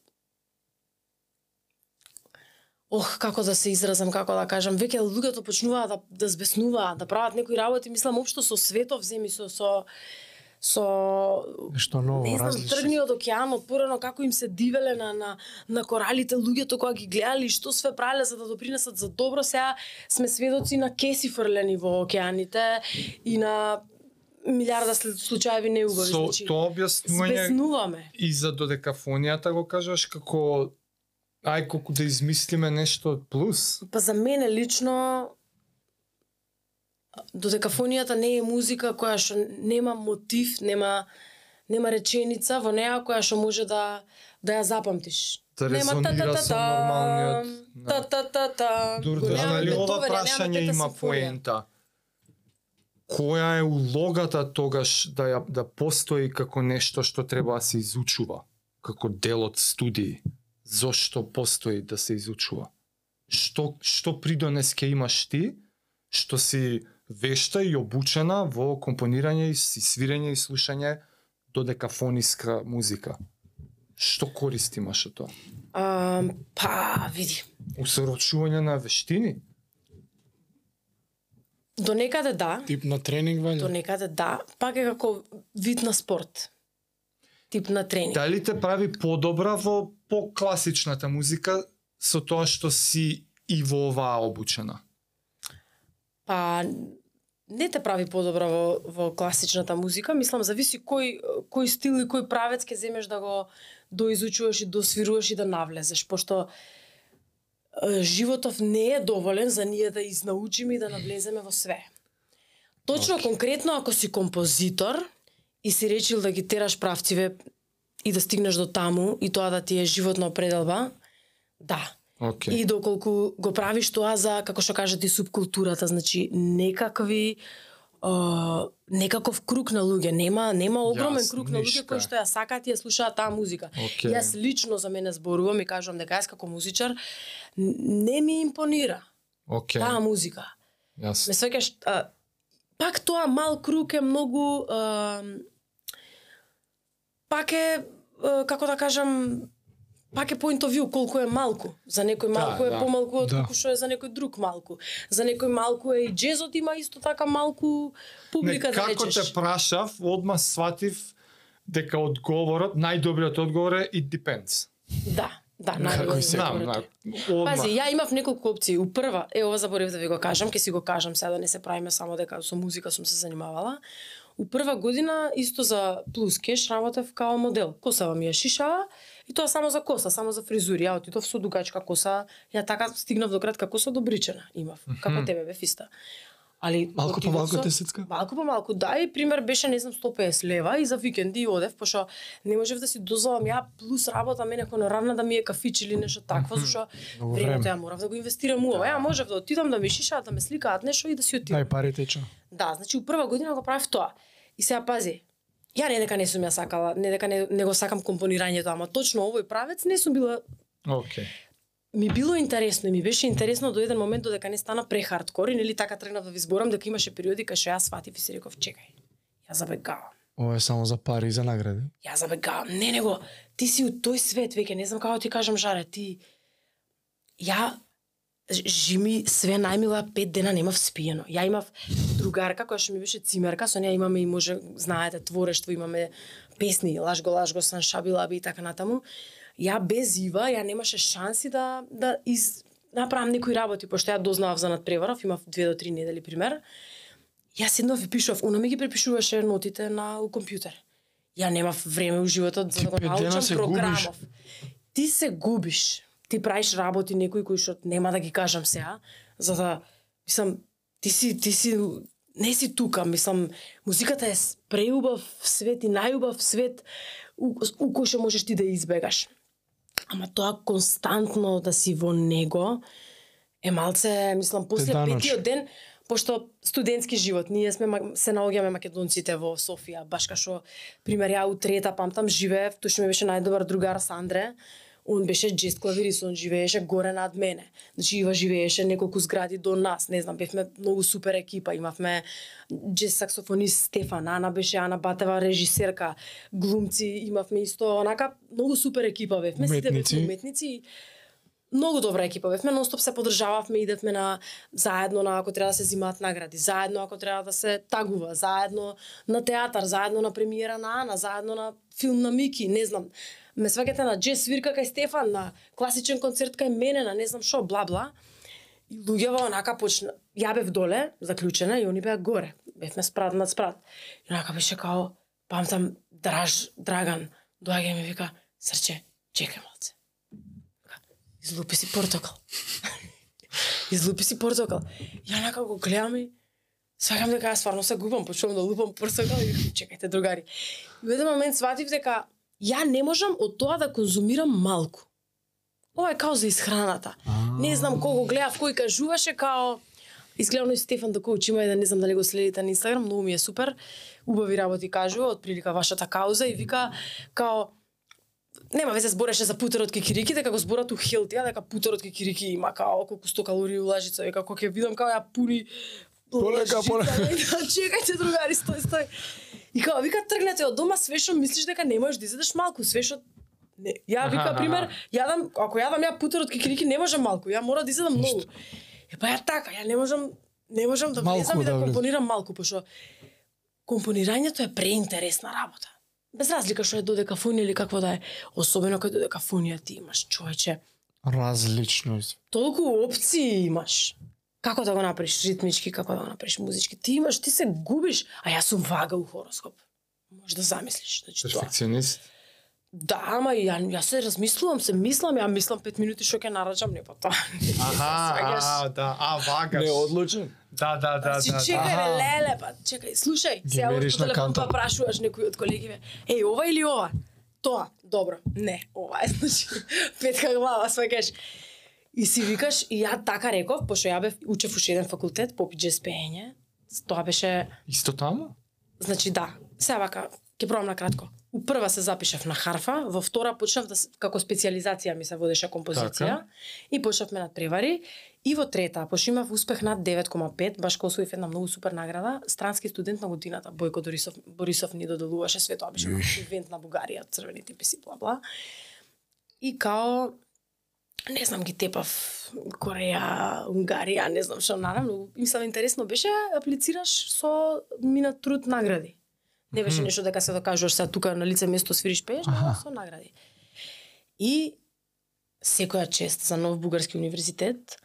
Ох, како да се изразам, како да кажам, веќе луѓето почнуваат да да збеснуваат, да прават некои работи, мислам општо со светов земи со со со Нешто ново, не знам, различно. тргни од океанот, порано како им се дивеле на, на, на коралите луѓето кога ги гледали што све правеле за да допринесат за добро, сега сме сведоци на кеси фрлени во океаните и на милиарда слу- случаеви неубави. Со значи, тоа објаснување збеснуваме. и за додекафонијата го кажаш како ај колку да измислиме нешто плюс. Па за мене лично додекафонијата не е музика која што нема мотив, нема нема реченица во неа која што може да да ја запамтиш. Да Нема да. Та-та-та-та. Дур, Го да, нема нали, ова Бетовен, ја нема прашање има симфонија. поента. Која е улогата тогаш да ја да постои како нешто што треба да се изучува како дел од студии. Зошто постои да се изучува? Што што придонес ќе имаш ти, што си вешта и обучена во компонирање и свирење и слушање додекафониска музика? Што користи имаш од тоа? А, па, види. Усорочување на вештини? До некаде да, Тип на тренинг, до вајде? некаде да, пак е како вид на спорт. Тип на тренинг. Дали те прави подобра во покласичната музика со тоа што си и во оваа обучена? Па не те прави подобра во, во класичната музика, мислам зависи кој кој стил и кој правец ќе земеш да го доизучуваш и досвируваш и да навлезеш, пошто животов не е доволен за ние да изнаучиме и да навлеземе во све. Точно Океј. конкретно ако си композитор и си речил да ги тераш правциве и да стигнеш до таму и тоа да ти е животна определба, да. Океј. И доколку го правиш тоа за, како што кажат и субкултурата, значи некакви Uh, некаков круг на луѓе, нема нема огромен Јас, круг на луѓе кои што ја сакаат и ја слушаат таа музика. Океј. Јас лично за мене зборувам и кажувам дека јас како музичар не ми импонира Океј. таа музика. Јас. Ме свеќаш, а, пак тоа мал круг е многу а, пак е а, како да кажам пак е point of view колку е малку. За некој малку Да, е да. помалку од Да. колку што е за некој друг малку. За некој малку е и джезот има исто така малку Не, публика да како речеш. те прашав, одма сватив дека одговорот, најдобриот одговор е it depends. Да, да, Како најдобро Знам, одма. Пази, ја имав неколку опции. У прва, е ова заборев да ви го кажам, ќе си го кажам сега да не се правиме само дека со музика сум се занимавала. У прва година исто за плюс кеш работев као модел. Косава ми ја шишава и тоа само за коса, само за фризури. Ја отидов со дугачка коса, ја така стигнав до кратка коса до бричена имав, како тебе бе фиста. Али Малку помалку со- те сецка? Малку по малку, да, и пример беше не знам 150 лева и за викенди одев, пошто не можев да си дозволам ја плюс работа мене хонорарна да ми е кафич или нешто такво, Многу времето време. ја морав да го инвестирам у ова. Ја можев да отидам да ми шишаат, да ме сликаат нешто и да си отидам. Дај пари тече. Да, значи у прва година го правев тоа. И сега пази, ја не дека не сум ја сакала, не дека не, не го сакам компонирањето, ама точно овој правец не сум била Океј. ми било интересно и ми беше интересно до еден момент додека не стана прехардкор и нели така тргнав да ви зборам дека имаше периоди кај што јас сватив и си реков чекај. Ја забегавам. Ова е само за пари и за награди. Ја забегавам. Не, него, ти си у тој свет веќе, не знам како ти кажам, Жаре, ти... Ја жими све најмила пет дена немав спиено. Ја имав другарка која што ми беше цимерка, со неја имаме и може, знаете, творештво, имаме песни, лажго, лажго, сан шабилаби и така натаму. Ја без Ива, ја немаше шанси да, да из... направам некои работи, пошто ја дознавав за надпреваров, имав две до три недели пример. Јас седнав и пишував, она ми ги препишуваше нотите на у компјутер. Ја немав време у животот за да го научам се губиш. програмов. Ти се губиш. Ти правиш работи некои кои што нема да ги кажам сега, за да мислам ти си ти си не си тука, мислам музиката е преубав свет и најубав свет у, у кој што можеш ти да избегаш. Ама тоа константно да си во него е малце, мислам, после петиот ден, пошто студентски живот, ние сме се наоѓаме македонците во Софија, баш кај што пример ја у трета памтам живеев, тој што ми беше најдобар другар Сандре, он беше джест клавирист, он живееше горе над мене. Значи Ива живееше неколку згради до нас, не знам, бевме многу супер екипа, имавме джест саксофонист Стефан, Ана беше Ана Батева режисерка, глумци, имавме исто онака многу супер екипа бевме, сите бевме уметници. Многу добра екипа бевме, нонстоп се поддржававме, идевме на заедно на ако треба да се зимаат награди, заедно ако треба да се тагува, заедно на театар, заедно на премиера на Ана, заедно на филм на Мики, не знам. Ме сваќате на джез свирка кај Стефан, на класичен концерт кај мене, на не знам што, бла бла. И луѓето онака почна, ја бев доле, заклучена, и они беа горе. Бевме спрат над спрат. И онака беше као, памтам, Драж, Драган, доаѓа ми вика, срче, чекај малце. Излупи си портокал. Излупи си портокал. Ја онака го гледам и сваќам дека јас стварно се губам, почнувам да лупам портокал и чекајте другари. И во еден момент сватив дека ја не можам од тоа да конзумирам малку. Ова е као за исхраната. Не знам кого гледав, кој кажуваше као Изгледано и Стефан Докоуч има еден, не знам дали го следите на Инстаграм, многу ми е супер. Убави работи кажува, од прилика вашата кауза и вика као нема везе збореше за путерот кикирики, дека го зборат у хелтија, дека путерот кикирики има као колку 100 калории лажица, и како ќе видам као ја пуни Полека, полека. да, чекајте другари, стој, стој. И као, вика, тргнете од дома, све што мислиш дека не можеш да изедеш малку, све што Не, ја вика пример, јадам, ако јадам ја путерот кикирики не можам малку, ја мора да изедам многу. Е па ја така, ја не можам не можам да влезам и да, да компонирам малку, пошто компонирањето е преинтересна работа. Без разлика што е додекафонија или какво да е, особено кога додекафонија ти имаш, човече. Различно. Толку опции имаш. Како да го направиш ритмички, како да го направиш музички. Ти имаш, ти се губиш, а јас сум вага у хороскоп. Можеш да замислиш, значи тоа. Перфекционист. Да, ама ја, јас се размислувам, се мислам, ја мислам 5 минути што ќе нарачам, не па тоа. Аха, а, да, а, вагаш. Не одлучен. Да, да, да, Значи, да. чекај, да. леле, па, чекај, слушај, сега од на телефон па прашуваш некој од колегиве, еј, ова или ова? Тоа, добро, не, ова е, значи, петка глава, сваќаш. И си викаш, и ја така реков, пошто ја бев учев уште еден факултет, по джез пеење, тоа беше, Исто таму? значи да, сега вака, ќе пробам на кратко. У прва се запишав на харфа, во втора почнав да како специализација ми се водеше композиција Така. и почнавме над превари и во трета, пошто имав успех над 9,5, баш кога освоив една многу супер награда, странски студент на годината, Бојко Борисов, Борисов ни доделуваше све тоа беше ивент на Бугарија, црвените писи бла бла. И као не знам ги тепав Кореја, Унгарија, не знам што наравно, мислам интересно беше аплицираш со минат труд награди. Не беше нешто дека се докажуваш сега тука на лице место свириш пееш, но со награди. И секоја чест за Нов Бугарски универзитет.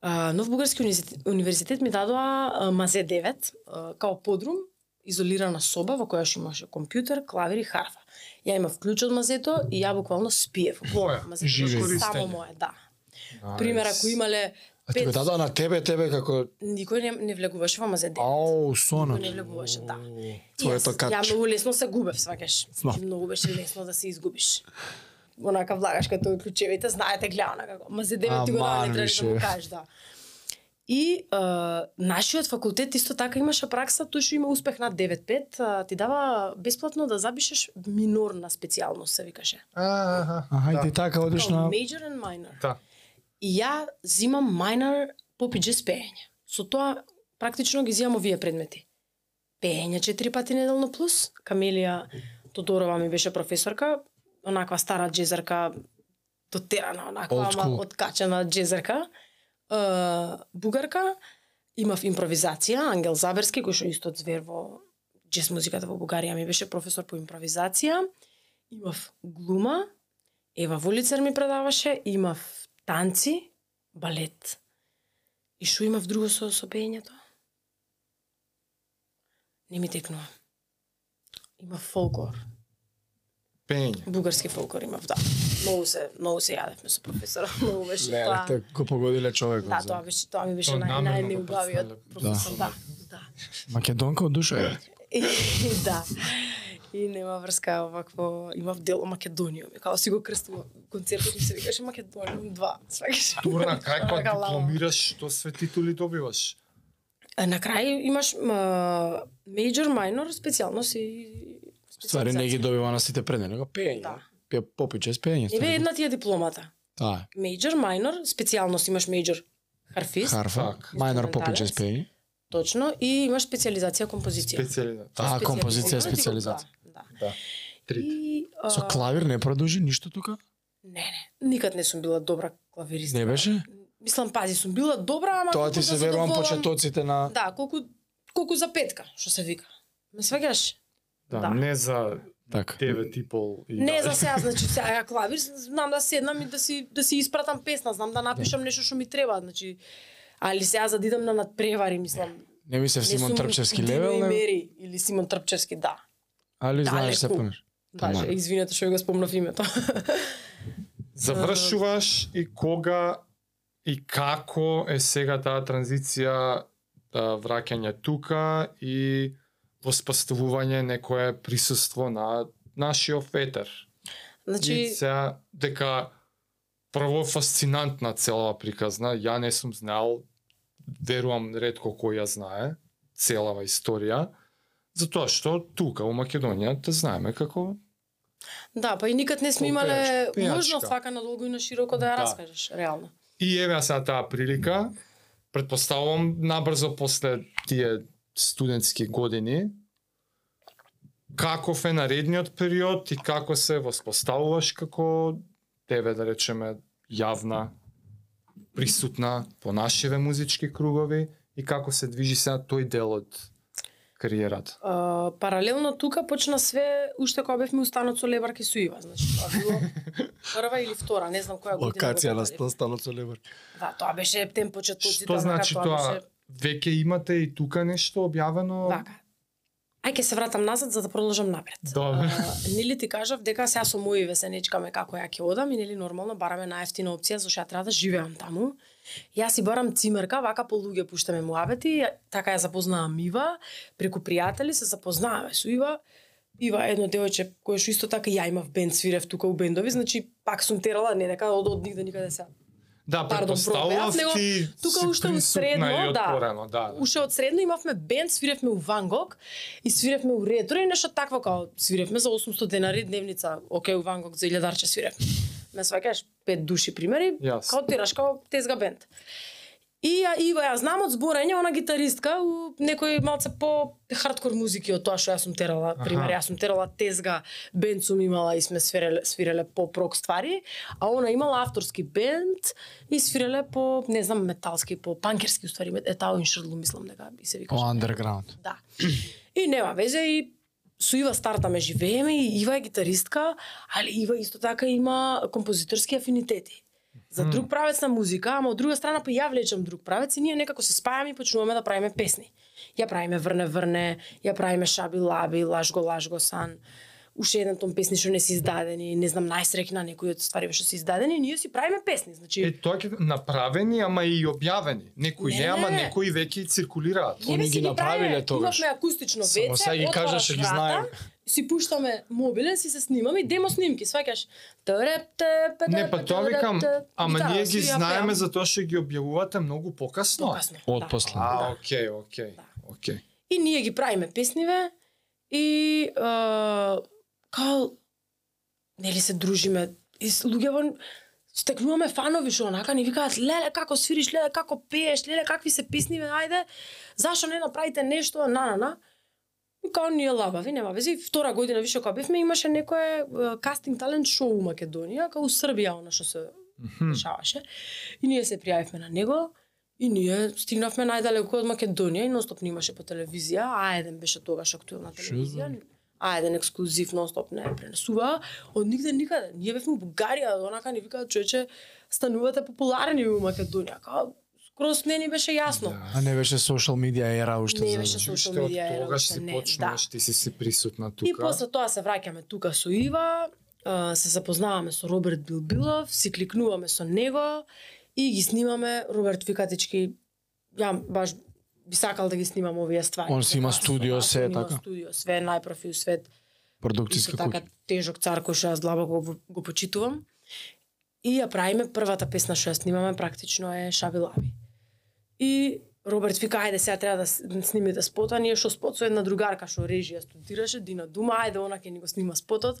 А, Нов Бугарски универзитет, ми дадоа Мазе 9 а, као подрум, изолирана соба во која што имаше компјутер, клавир и харфа. Ја имав клjuč од мазето и ја буквално спиев. Твоја? Мазето Живе. само мое, да. Пример, ако имале А ти го дадоа на тебе, тебе како никој не, не влегуваше во Мазе 9. Ау, Никој сонот. не влегуваше, да. Твоето катче. Ја многу лесно се губев, сваќаш. И многу беше лесно да се изгубиш. Онака влагаш като клучевите, знаете гледана како. Ма за девет ти го дава, не требаш да му кажеш, да. И а, нашиот факултет исто така имаше пракса, тој што има успех над 9-5, а, ти дава бесплатно да запишеш минорна специјалност, се викаше. Аха, Аха, и да. ти така одиш на Major and minor. Да. И ја зимам minor по PGS пеење. Со тоа практично ги зимам овие предмети. Пеење четири пати неделно плюс, Камелија Тодорова ми беше професорка, онаква стара джезерка, дотерана, онаква, ама откачена джезерка. Бугарка, имав импровизација, Ангел Заберски, кој што исто звер во джез музиката во Бугарија ми беше професор по импровизација. Имав глума, Ева Волицер ми предаваше, имав танци, балет. И што имав друго со, со? Не ми текнува. Имав фолклор, Пење. бугарски фолклор имав, да. Многу се, многу се јадевме со професора, многу беше Леле, тоа. те го погодиле човекот. Да, за- тоа беше, тоа ми беше Тоа нај, најнеубавиот професор, да. да. Македонка од душа е. И, да. И нема врска овакво, имав дел о Македонијум. Као си го крстува концертот ми се викаше Македонијум 2. Сваќаш? Турна, кај па Така дипломираш, што све титули добиваш? А на крај имаш ма, major, minor, специјалност и Ствари не ги специализација. добива на сите предни, него пеење. Да. Пе попиче с пеење. Еве една ти е дипломата. Таа е. Major, minor, специјалност имаш major харфист, Харфа, Так. мајнор попиче с пеење. точно, и имаш специализација композиција. Специјализација. А, композиција, специјализација. Да. да. Да. И а, Со клавир не продолжи ништо тука? не, не, никад не сум била добра клавиристка. Не беше? Мислам, пази, сум била добра, ама Тоа ти се да верувам задоволам- почетоците на Да, колку колку за петка, што се вика. Ме сваѓаш? Да, Да. не за така. девет и пол и Не да. за сега, значи сега ја клавир, знам да седнам и да си да си испратам песна, знам да напишам нешто што ми треба, значи али сега за да идам на надпревари, мислам. Не ми се не Симон Трпчевски левел, не? Мери или Симон Трпчевски, да. Али знаеш се помниш? Даже, да. извинете што ја го спомнав името. Завршуваш и кога и како е сега таа транзиција да, враќање тука и воспоставување некое присуство на нашиот ветер. значи, И сега дека прво фасцинантна целава приказна, ја не сум знаел, верувам ретко кој ја знае, целава историја, затоа што тука у Македонија те знаеме како Да, па и никад не сме имале можност вака надолго и на широко да ја Да. раскажеш, реално. И еве сега таа прилика. Предпоставувам набрзо после тие студентски години каков е наредниот период и како се воспоставуваш како тебе да речеме јавна присутна по нашиве музички кругови и како се движи сега тој дел од кариерата. А, паралелно тука почна све уште кога бевме устанот со Лебарки со Ива, значи тоа било прва или втора, не знам која година. Локација на станот со левар. Да, тоа беше темпочет Што почитам, значи тоа тоа? беше Веќе имате и тука нешто објавено? вака. Ај ке се вратам назад за да продолжам напред. Добре. А, нели ти кажав дека сега со мои весенечкаме како ја ќе одам и нели нормално бараме најефтина опција зашто ја треба да живеам таму. Јас си барам цимерка, вака по луѓе пуштаме муабети, така ја запознавам Ива, преку пријатели се запознаваме со Ива. Ива е едно девојче кое што исто така ја имав бенд свирев тука у бендови, значи пак сум терала не дека од од нигде никаде се Да, Пардон, пробеав, него тука уште од средно, да. отворено, да, да. Уште од средно имавме бенд, свиревме у Ван Гог и свиревме у Ретро и нешто такво као свиревме за 800 денари дневница. Океј, у Ван Гог за 1000 свиревме. Ме сваќаш пет души примери, Јасно. као тираш као тезга бенд. И ја Ива ја знам од зборење, она гитаристка у некој малце по хардкор музики од тоа што јас сум терала, пример, јас сум терала тезга, бенд сум имала и сме свиреле, свиреле по прок ствари, а она имала авторски бенд и свиреле по, не знам, металски, по панкерски уствари, е таа in Шрдлу мислам дека би се О, викаше. underground. Да. И нема везе и со Ива стартаме живееме и Ива е гитаристка, али Ива исто така има композиторски афинитети. За друг правец на музика, ама од друга страна па ја влечам друг правец и ние некако се спајаме и почнуваме да правиме песни. Ја правиме Врне Врне, ја правиме Шаби Лаби, Лажго Лажго Сан. Уште еден тон песни што не се издадени, не знам најсрекна некои од ствари што се издадени, ние си правиме песни. Значи, Е, тоа ќе направени, ама и објавени. Некои не, Не, ама не. некои веќе циркулираат. Они ги направиле тогаш. Имавме акустично Само веце, сега ги кажеш, ги знаем. Си пуштаме мобилен, си се снимаме и демо снимки, сваќаш. Не, па тоа викам, ама ние ги знаеме затоа што ги објавувате многу покасно. Покасно. Од да. после. А, Да. окей, окей, Да. окей. И ние ги правиме песниве и е, као нели се дружиме и с луѓето стекнуваме фанови што онака ни викаат леле како свириш, леле како пееш, леле какви се песниве, ајде, зашо не направите нешто, на на на. И као ние лабави, нема вези. Втора година више кога бевме имаше некое кастинг талент шоу у Македонија, као у Србија она што се дешаваше. И ние се пријавивме на него и ние стигнавме најдалеку од Македонија и нонстоп немаше по телевизија, а еден беше тогаш актуелна телевизија. А еден ексклузив нонстоп не пренесува од нигде никаде. Ние бевме у Бугарија, онака ни викаат човече станувате популарни у Македонија. Као скроз не ни беше јасно. Да. А не беше social media ера уште Не беше од media ера тогаш уште си не, почнуваш, да. ти си си присутна тука. И после тоа се враќаме тука со Ива, се запознаваме со Роберт Билбилов, си кликнуваме со него и ги снимаме Роберт Викатички. Ја баш би сакал да ги снимам овие ствари. Он си има студио, се, он има така? студио, све најпрофи у свет. Исто продукцијска така куќа. тежок цар кој што јас длабоко го, го почитувам. И ја правиме првата песна што ја снимаме практично е Шаби Лаби. И Роберт вика, ајде сега треба да, да снимите да спота, ние што спот со една другарка што режија студираше, Дина Дума, ајде она ќе ни го снима спотот.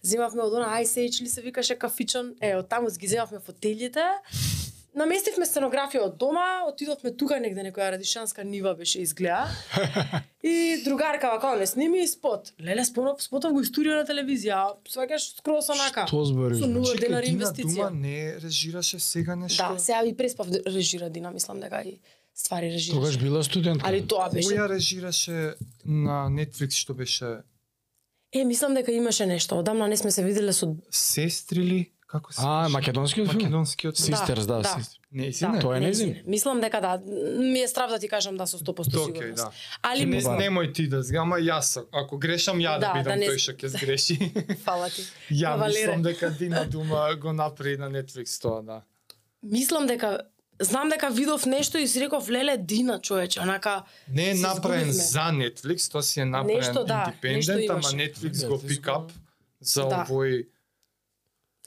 Земавме од она Ice Age ли се викаше кафичон, е, од таму ги земавме фотелите. Наместивме сценографија од дома, отидовме тука негде некоја радишанска нива беше изгледа. И другарка вака не сними спот. Леле спотов, спотов го историја на телевизија, сваќаш скроз онака. Што збориш? Со нула денари Дина инвестиција. Дума не режираше сега нешто? Да, сега и преспав да режира Дина, мислам дека и ствари режираше. Тогаш била студентка. Али тоа беше. Која режираше на Netflix што беше Е, мислам дека имаше нешто. Одамна не сме се виделе со Сестри ли? Како се? А, македонскиот филм? Македонскиот филм. Sisters, да, да. Sisters. Не, си Да. не. Тоа е незин. Мислам дека да. Ми е страв да ти кажам да со 100% Океј, сигурност. да. Али Не, немој ти да зга, ама јас, ако грешам ја да, Да, бидам да не- тој што ќе сгреши. фала ти. ја мислам дека Дина Дума го направи на Netflix тоа, да. Мислам дека знам дека видов нешто и си реков леле Дина човече, онака Не е направен за Netflix, тоа си е направен Нешто, да, нешто ама. Netflix го го- up за Да. овој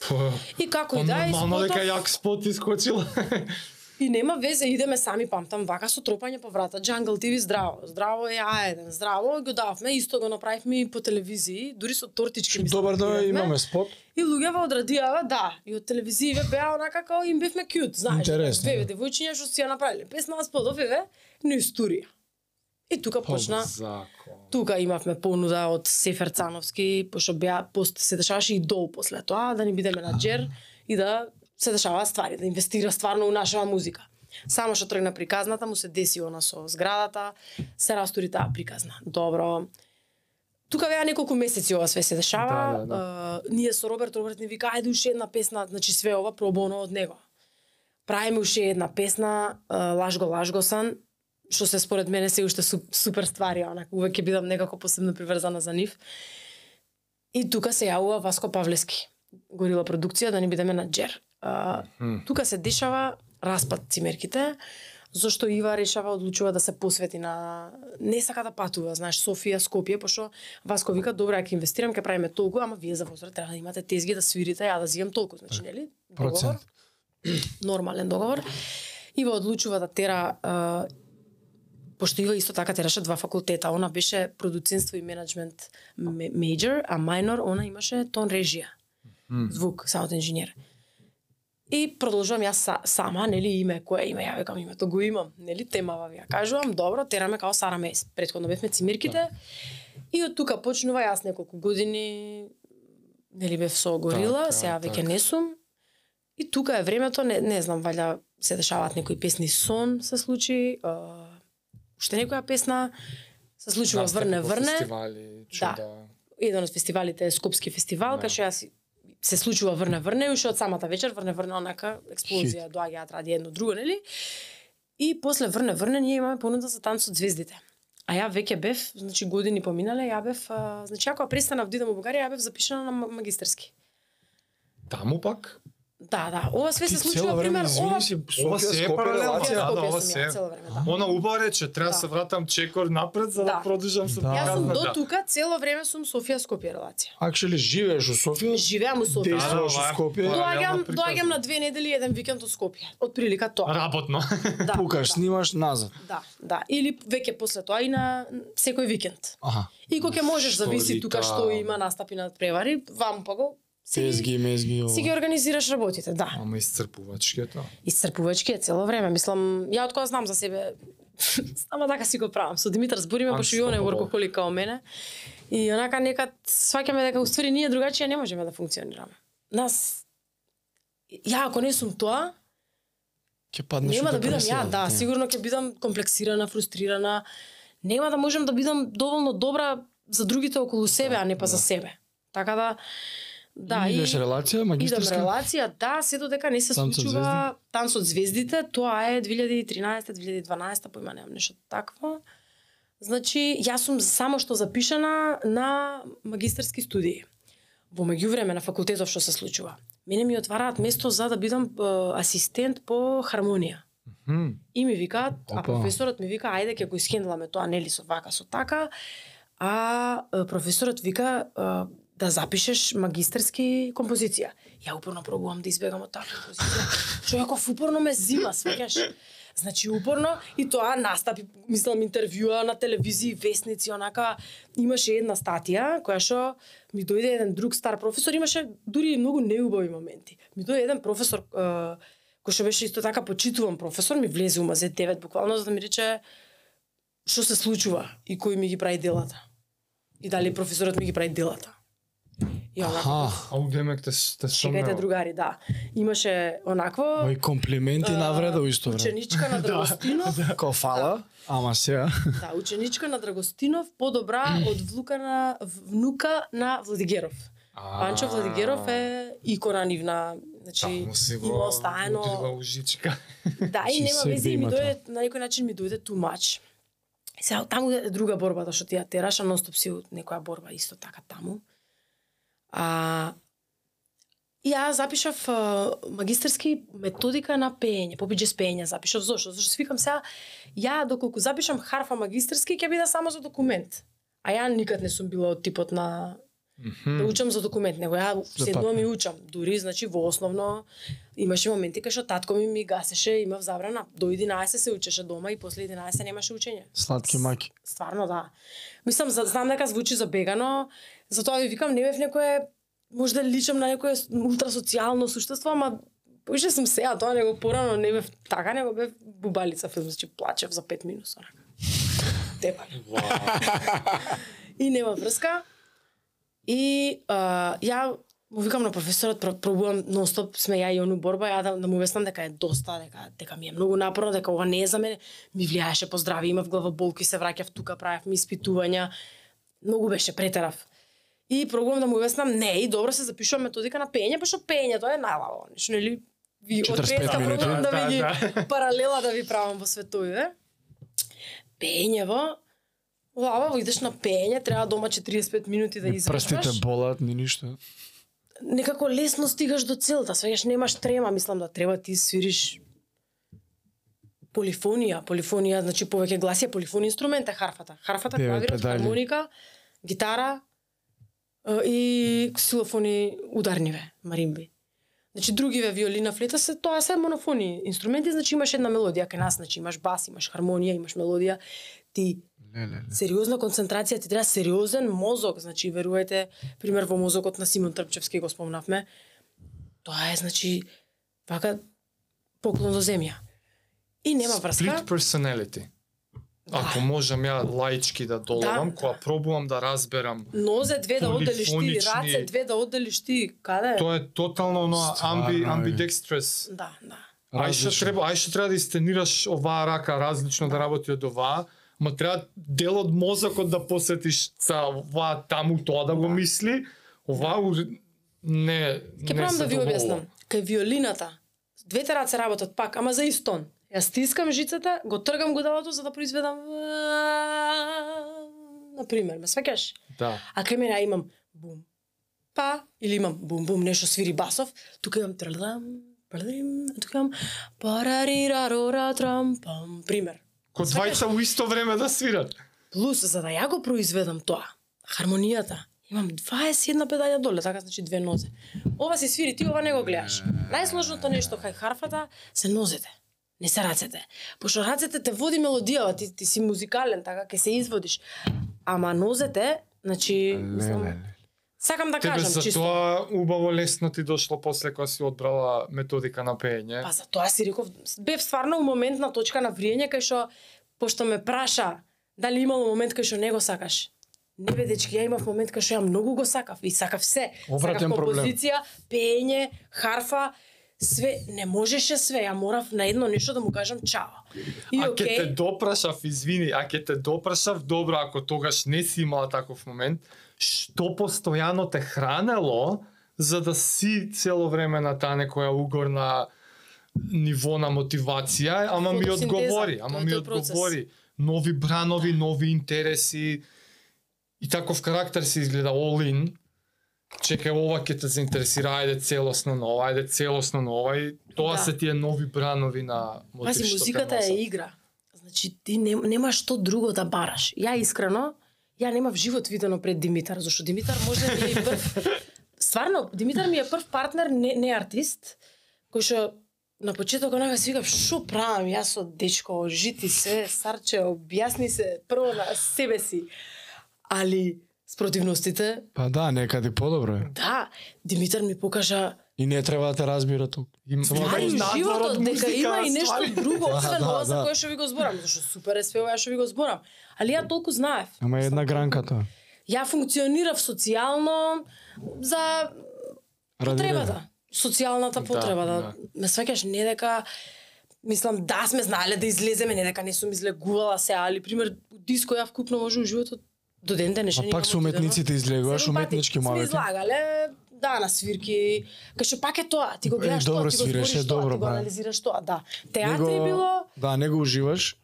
Па, И како па и да, и нормално дека спотов, јак спот искочила. И нема везе, идеме сами, памтам, вака со тропање по врата, Jungle TV здраво, здраво е А1, здраво, го дававме, исто го направивме и по телевизии, дури со тортички мислам, Добар да имаме спот. И луѓето од радијава, да, и од телевизииве беа онака како им бевме кјут, знаеш. Интересно, Две да. девојчиња што си ја направиле песна на сподов, еве, не историја. И тука почна. Тука имавме понуда од Сефер Цановски, пошто беа пост се дешаваше и дол после тоа, да ни бидеме на джер и да се дешаваат ствари, да инвестира стварно у нашава музика. Само што тргна приказната, му се деси она со зградата, се растури таа приказна. Добро. Тука беа неколку месеци ова све се дешава. Да, да, Е, ние со Роберт Роберт ни вика ајде уште една песна, значи све ова пробоно од него. Правиме уште една песна, е, Лажго Лажгосан, што се според мене се уште су- супер ствари, онака увек ќе бидам некако посебно приврзана за нив. И тука се јавува Васко Павлески, горила продукција да ни бидеме на джер. А, тука се дешава распад цимерките, зашто Ива решава одлучува да се посвети на не сака да патува, знаеш, Софија, Скопје, пошто Васко вика добро, ќе инвестирам, ќе правиме толку, ама вие за возраст треба да имате тезги да свирите, ја да зијам толку, значи нели? Договор Процент. нормален договор. Ива одлучува да тера пошто Ива исто така тераше два факултета. Она беше продуцентство и менеджмент ме- мејор, а мајнор она имаше тон режија. Звук, саунд инженер. И продолжувам јас са, сама, нели име кое име, ја викам името го имам, нели темава ја кажувам, добро, тераме као Сара Мес. Предходно бевме цимирките. И од тука почнува јас неколку години нели бев со Горила, Така, сега веќе така. не сум. И тука е времето, не, не знам, валја се дешаваат некои песни сон се случи, а, уште некоја песна се случува Настапи врне врне. Фестивали, Да. чуда. Еден од фестивалите е Скопски фестивал, Да. кај јас се случува врне врне уште од самата вечер врне врне онака експлозија доаѓаат ради едно друго, нели? И после врне врне ние имаме понуда за танц од звездите. А ја веќе бев, значи години поминале, ја бев, а, значи ако ја престанав да идам во Бугарија, ја бев запишана на ма- магистерски. Таму пак? Да, да, ова све се случува пример, ова си, Ова Софија, се е релација. да, да, ова се да. Она убаво рече, треба да Да. се вратам чекор напред за да, Да. продолжам со Да. Јас сум приказна, до да. тука цело време сум Софија Скопје релација. Actually, живееш у Софија? Живеам у Софија. Действуваш Да, ова е Скопје? Доаѓам, доаѓам на две недели еден викенд од Скопје. Од прилика тоа. Работно. Да, Пукаш, да. снимаш назад. Да, да. Или веќе после тоа и на секој викенд. Аха. И кога ќе можеш, зависи тука што има настапи на превари, вам па го Тезги, мезги, си ги ова. организираш работите, да. Ама исцрпувачки е тоа. Исцрпувачки е цело време, мислам, ја од кога знам за себе, ама така си го правам. Со Димитар збориме, пошто и он е воркохолик као мене. И онака некад сваќаме дека уствари ние другачија не можеме да функционираме. Нас ја ако не сум тоа, Ќе паднеш Нема да бидам ја, да, не. сигурно ќе бидам комплексирана, фрустрирана. Нема да можам да бидам доволно добра за другите околу себе, а не па за себе. Така да да И идеш релација, идам магистерска? релација, да, се додека не се Танц случува Танц од звездите, тоа е 2013-2012, поима немам нешто такво. Значи, јас сум само што запишана на магистерски студии. Во меѓувреме на факултетов што се случува. Мене ми отвараат место за да бидам асистент по хармонија. И ми викаат, а професорот ми вика, ајде ќе го исхендламе тоа, нели со вака, со така. А професорот вика да запишеш магистерски композиција. Ја упорно пробувам да избегам од таа композиција. Човеков упорно ме зима, сваќаш? Значи упорно и тоа настапи, мислам интервјуа на телевизии, вестници, онака имаше една статија која што ми дојде еден друг стар професор, имаше дури и многу неубави моменти. Ми дојде еден професор кој што беше исто така почитуван професор, ми влезе ума за 9 буквално за да ми рече што се случува и кој ми ги прави делата. И дали професорот ми ги прави делата. И онака, Аха. А Демек те те чекајте сомнева. другари, да. Имаше онакво Мои комплименти А, навреда у исто време. ученичка на Драгостинов, Ко фала, ама сега. да, ученичка на Драгостинов, подобра од влука на внука на Владигеров. А, Панчо Владигеров е икона нивна, значи има ужичка. Да, и Че нема се везе и ми дојде на некој начин ми дојде too much. И сега таму е друга борбата што ти ја тераш, а нонстоп си некоја борба исто така таму. А ја запишав а, магистерски методика на пеење, попиџе пеење запишав зошто? зошто свикам сега ја доколку запишам харфа магистерски ќе биде само за документ. А ја никад не сум била од типот на да учам за документ, него ја седнувам и учам. Дури, значи, во основно имаше моменти кај што татко ми ми гасеше, имав забрана. До 11 се учеше дома и после 11 немаше учење. Сладки маки. Стварно, да. Мислам, за- знам дека звучи забегано, затоа ви викам, не бев некое, можда личам на некое ултрасоцијално суштество, ама Поише сум сега, тоа него порано не бев така, него бев бубалица филм, значи плачев за 5 минус, онака. Тепар. И нема врска. И а, ја му викам на професорот, про- пробувам нонстоп сме ја и ону борба, ја да, да му обяснам дека е доста, дека дека ми е многу напорно, дека ова не е за мене. Ми влијаеше по здравје, имав глава болки, се враќав тука, правев ми испитувања. Многу беше претерав. И пробувам да му обяснам, не, и добро се запишувам методика на пење, пошто пењето е најлаво, нешто нели ви 45 од минути. пробувам да ви ги Да, паралела да ви правам во световите. Пењево, лабаво идеш на пење, треба дома 45 минути да Прстите извршваш. болат, ни ништо. Некако лесно стигаш до целта, свеѓаш немаш трема, мислам да треба ти свириш полифонија, полифонија, значи повеќе гласи е полифон инструмент е харфата. Харфата, клавирот, хармоника, гитара и ксилофони ударниве, маримби. Значи другиве виолина, флета се тоа се монофони инструменти, значи имаш една мелодија кај нас, значи имаш бас, имаш хармонија, имаш мелодија. Ти Леле. сериозна концентрација, ти треба сериозен мозок, значи верувајте, пример во мозокот на Симон Трпчевски го спомнавме. Тоа е значи вака поклон до земја. И нема врска. Split personality. Ако можам ја лаички да доловам, Да, кога да. пробувам да разберам, Нозе две да одделиш ти, раце две да одделиш ти, каде? тоа е тотално оноа амби, амбидекстрес. Да, да. Ај што треба, ај што треба да истенираш оваа рака различно да работи од оваа, ма треба дел од мозокот да посетиш за оваа таму тоа да го мисли, оваа ур- не Ке не се да ви објаснам. Кај виолината, двете раце работат пак, ама за истон. Ја стискам жицата, го тргам гудалото за да произведам на пример, ме сваќаш? Да. А кај мене имам бум, па, или имам бум бум, нешто свири басов, тука имам тралам, паларим, тука имам парарирарора трам пам, пример. Ко двајца у исто време да свират. Плюс, за да ја го произведам тоа, хармонијата, имам 21 педалја доле, така значи две нозе. Ова се свири, ти ова не го гледаш. Најсложното нешто кај харфата се нозете, не се рацете. Пошто рацете те води мелодијава, ти, ти си музикален, така ќе се изводиш. Ама нозете, значи, мислам, Леле. Сакам да Тебе кажам за чисто. тоа убаво лесно ти дошло после кога си одбрала методика на пење. Па за тоа си реков, бев стварно у момент на точка на вриење кај што пошто ме праша дали имало момент кај што не го сакаш. Не бе дечки, ја имав момент кај што ја многу го сакав и сакав се. Обратен сакав композиција, пење, харфа, све, не можеше све, ја морав на едно нешто да му кажам чао. И а ке те допрашав, извини, а ке те допрашав, добро, ако тогаш не си имала таков момент, што постојано те хранело за да си цело време на таа некоја угорна ниво на мотивација, ама ми одговори, ама ми одговори. Нови бранови, нови интереси и таков карактер се изгледа all in. Чекај, ова ќе те заинтересира, ајде целосно на ова, ајде целосно на ова и тоа Да. се тие нови бранови на мотив пази, музиката е игра. Значи ти не, нема што друго да бараш. Ја искрено, ја немав живот видено пред Димитар, зашто Димитар може да ми е прв Стварно, Димитар ми е прв партнер, не, не артист, кој што на почеток онака си викав, шо правам јас со дечко, жити се, сарче, објасни се прво на себе си. Али спротивностите, Па да, некаде подобро е. да, Димитар ми покажа И не треба да те разбира толку. Им- Само Да, да животот, дека има и нешто друго, Да, освен да, ова за да. кое што ви го зборам, зашто супер е све ова што ви го зборам. Али ја толку знаев. Ама е една гранка тоа. Ја функционирав социјално за потребата. Социјалната потреба, да, да. ме сваќаш не дека мислам да сме знаеле да излеземе, не дека не сум излегувала се, али пример диско ја вкупно може у животот до ден денешен. А пак со уметниците излегуваш, уметнички Сме мавите. излагале, да, на свирки, кај што пак е тоа, ти го Е, гледаш добро тоа, ти го свиреше, збориш тоа, добро, ти го анализираш тоа, да. Театри било, Да, не го уживаш.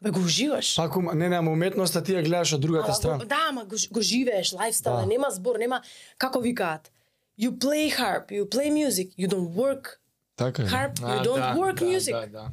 бе го уживаш. Пак не, не, ама уметноста ти ја гледаш од другата страна. да, ама го, го живееш, лајфстайл, Да. нема збор, нема, како викаат, you play harp, you play music, you don't work Така е. harp, you А, don't да, work да, music. Да, да.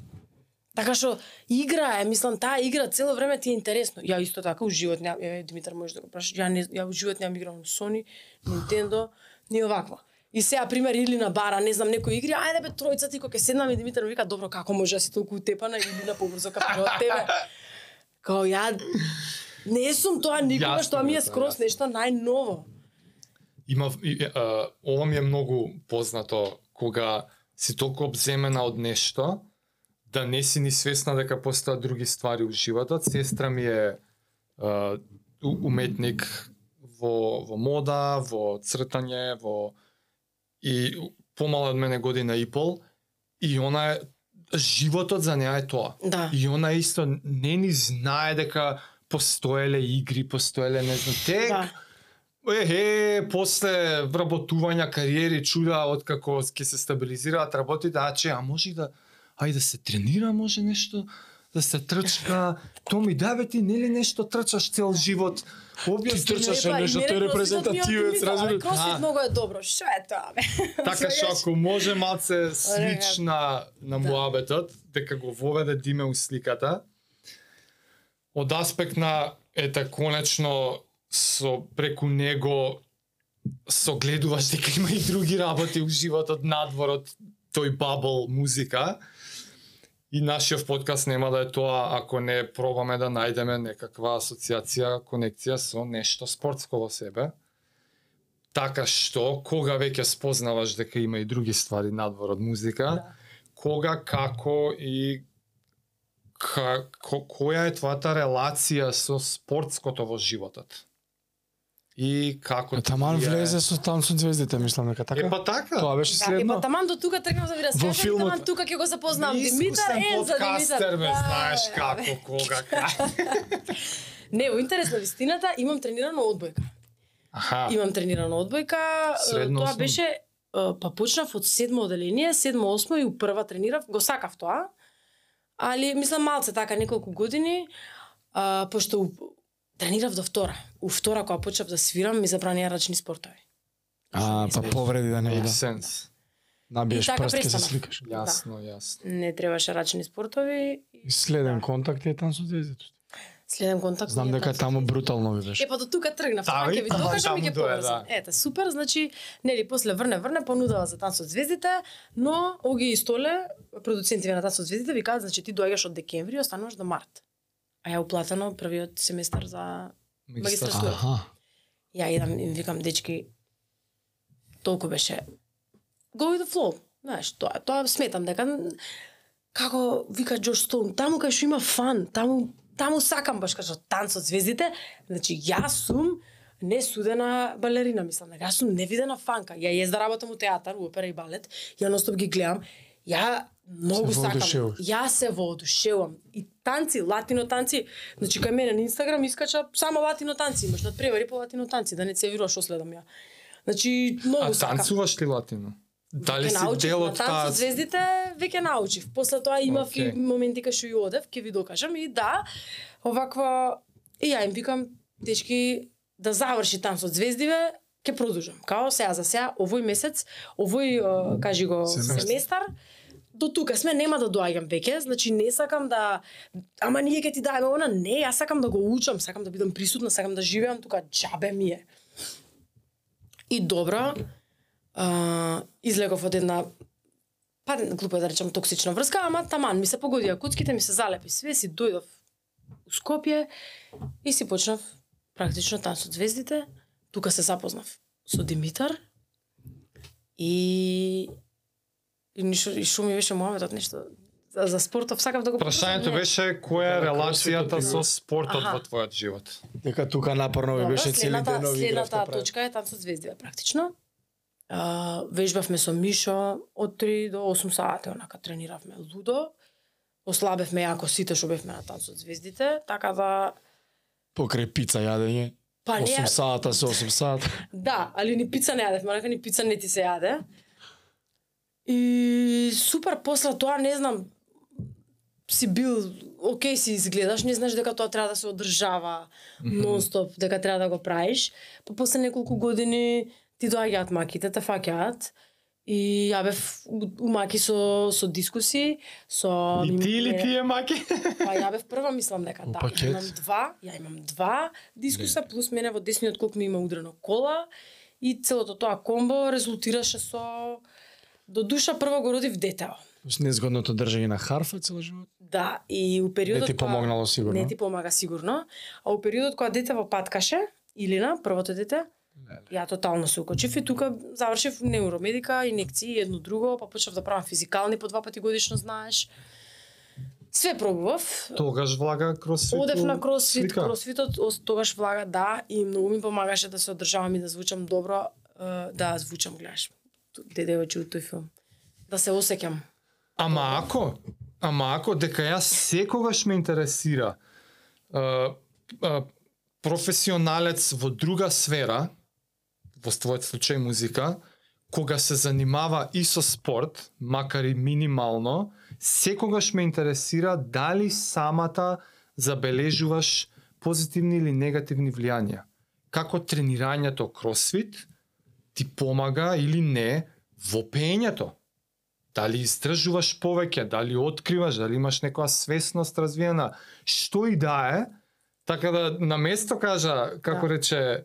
Така што игра е, мислам, таа игра цело време ти е интересно. Ја исто така у живот е, Димитар можеш да го прашаш, ја не ја у живот немам играл на Sony, Nintendo, ни оваква. И сега пример или на бара, не знам, некои игри, ајде бе тројца ти кога ќе седнаме и Димитар ми вика, добро, како може да си толку утепана и би на побрзо како од тебе. Као ја не сум тоа никогаш, тоа ми е скроз јасно. нешто најново. Има, и, а, ова ми е многу познато, кога си толку обземена од нешто, да не си ни свесна дека постојат други ствари у животот. Сестра ми е а, уметник во, во мода, во цртање, во и помала од мене година и пол и она е животот за неа е тоа. Да. И она исто не ни знае дека постоеле игри, постоеле не знам, тек Да. Ехе, после вработувања кариери, чуда откако ќе се стабилизираат работите, а че, а може да, ај да се тренира, може нешто, да се трчка. Томи, да бе ти, нели нешто трчаш цел живот? Објасни Ти. Трчаше нешто, тој е репрезентативец, разбираш? Кросфит многу е добро. Што е тоа, бе? Така што ако може малце слич на, на Да. муабетот, дека го воведе Диме у сликата, од аспект на, ете, конечно, со преку него согледуваш дека има и други работи у животот надвор од тој бабл музика. И нашиот подкаст нема да е тоа ако не пробаме да најдеме некаква асоциација, конекција со нешто спортско во себе. Така што, кога веќе спознаваш дека има и други ствари надвор од музика, Да. кога, како и ка, ко, која е твојата релација со спортското во животот? И како ти Таман влијае? влезе со там со звездите, мислам дека така. Е, па така. Тоа беше Да, следно. епа таман до тука тргнав да ви Во филмот. таман тука ќе го запознам Димитар Искусен е за подкастер, Димитар. ме, Да, знаеш бе, како, кога, како. Не, во интерес на вистината имам тренирано одбојка. Аха, Имам тренирано одбојка, Средно, тоа беше е, па почнав од седмо оделение, седмо осмо и у прва тренирав, го сакав тоа. Али мислам малце така неколку години, а, пошто у, тренирав до втора. У втора кога почнав да свирам ми забранија рачни спортови. А, па повреди да не биде. sense. Набиеш И така прст се сликаш. Јасно, јасно. Не требаше рачни спортови. И следен контакт е там со звездите. Следен контакт. Знам дека таму брутално ви беше. Е, па до тука тргнав. И ќе ви докажам и ќе поврзам. да. Ете, супер, значи, нели, после врне, врне, понудава за танц од звездите, но Оги и Столе, продуцентиве на танц од звездите, викаат, значи ти доаѓаш од декември и остануваш до март. А ја уплатено првиот семестар за Магистратура. Аха. ја идам и им викам дечки толку беше go with the flow. Знаеш, тоа тоа сметам дека како вика Джош Стоун, таму кај што има фан, таму таму сакам баш кажа танц од звездите, значи јас сум не судена балерина, мислам, дека јас сум невидена фанка. Ја јез да работам у театар, у опера и балет, ја ностоп ги гледам, ја многу Се сакам. Јас се воодушевувам. И танци, латино танци, значи кај мене на Инстаграм искача само латино танци, имаш надпревари по латино танци, да не се вируваш што следам ја. Значи, многу А сакам. танцуваш ли латино? Дали си дел од таа звездите, веќе научив. После тоа имав Океј. и моменти кај што и одев, ќе ви докажам и да, оваква и ја им викам дечки да заврши танц од звездиве, ќе продолжам. Као сега за сега овој месец, овој кажи го Семестар. семестар, до тука сме, нема да доаѓам веќе, значи не сакам да ама ние ќе ти даеме она, не, јас сакам да го учам, сакам да бидам присутна, сакам да живеам тука, џабе ми е. И добро, а, излегов од една па глупо да речам токсична врска, ама таман ми се погодија куцките, ми се залепи све, си дојдов у Скопје и си почнав практично танц од звездите. Тука се запознав со Димитар и и ништо и шо ми беше муаветот нешто за, за спортов сакав да го Прашањето беше која е Да, релацијата со спортот Аха. во твојот живот? Дека тука напорно ви беше цели следната, ден ови следната игравте прави. точка е танц од звездиве практично. А, вежбавме со Мишо од 3 до 8 сати, онака трениравме лудо. Ослабевме јако сите што бевме на танц од звездите, така да Покрај пица јадење. па 8 не сата со 8 сата. Да, али ни пица не јадевме, онака ни пица не ти се јаде. И супер после тоа, не знам, си бил, окей си изгледаш, не знаеш дека тоа треба да се одржава нон-стоп, дека треба да го правиш. Па после неколку години ти доаѓаат маките, те фаќаат И ја бев у- у маки со со дискуси, со И ти или ми- тие маки? Па ја бев прва, мислам дека да. Имам два, ја имам два дискуса плюс мене во десниот кок ми има удрено кола и целото тоа комбо резултираше со до душа прво го родив детео. С незгодното држање на харфа цел живот. Да, и у периодот Не ти помогнало сигурно? Не ти помага сигурно. А у периодот кога детево паткаше, Илина, првото дете, ја тотално се укочив и тука завршив неуромедика, инекции, едно друго, па почнав да правам физикални по два пати годишно, знаеш. Све пробував. Тогаш влага кросфит. Одев на кросфит, слика. кросфитот ос- тогаш влага да и многу ми помагаше да се одржавам и да звучам добро, да звучам, гледаш. Деде очи у тој филм. Да се осеќам. Ама ако, ама ако дека јас секогаш ме интересира а, а, професионалец во друга сфера, во твојот случај музика, кога се занимава и со спорт, макар и минимално, секогаш ме интересира дали самата забележуваш позитивни или негативни влијанија. Како тренирањето кросфит ти помага или не во пеењето дали издржуваш повеќе, дали откриваш, дали имаш некоја свесност развиена, што и да е, така да на место кажа, како Да. рече,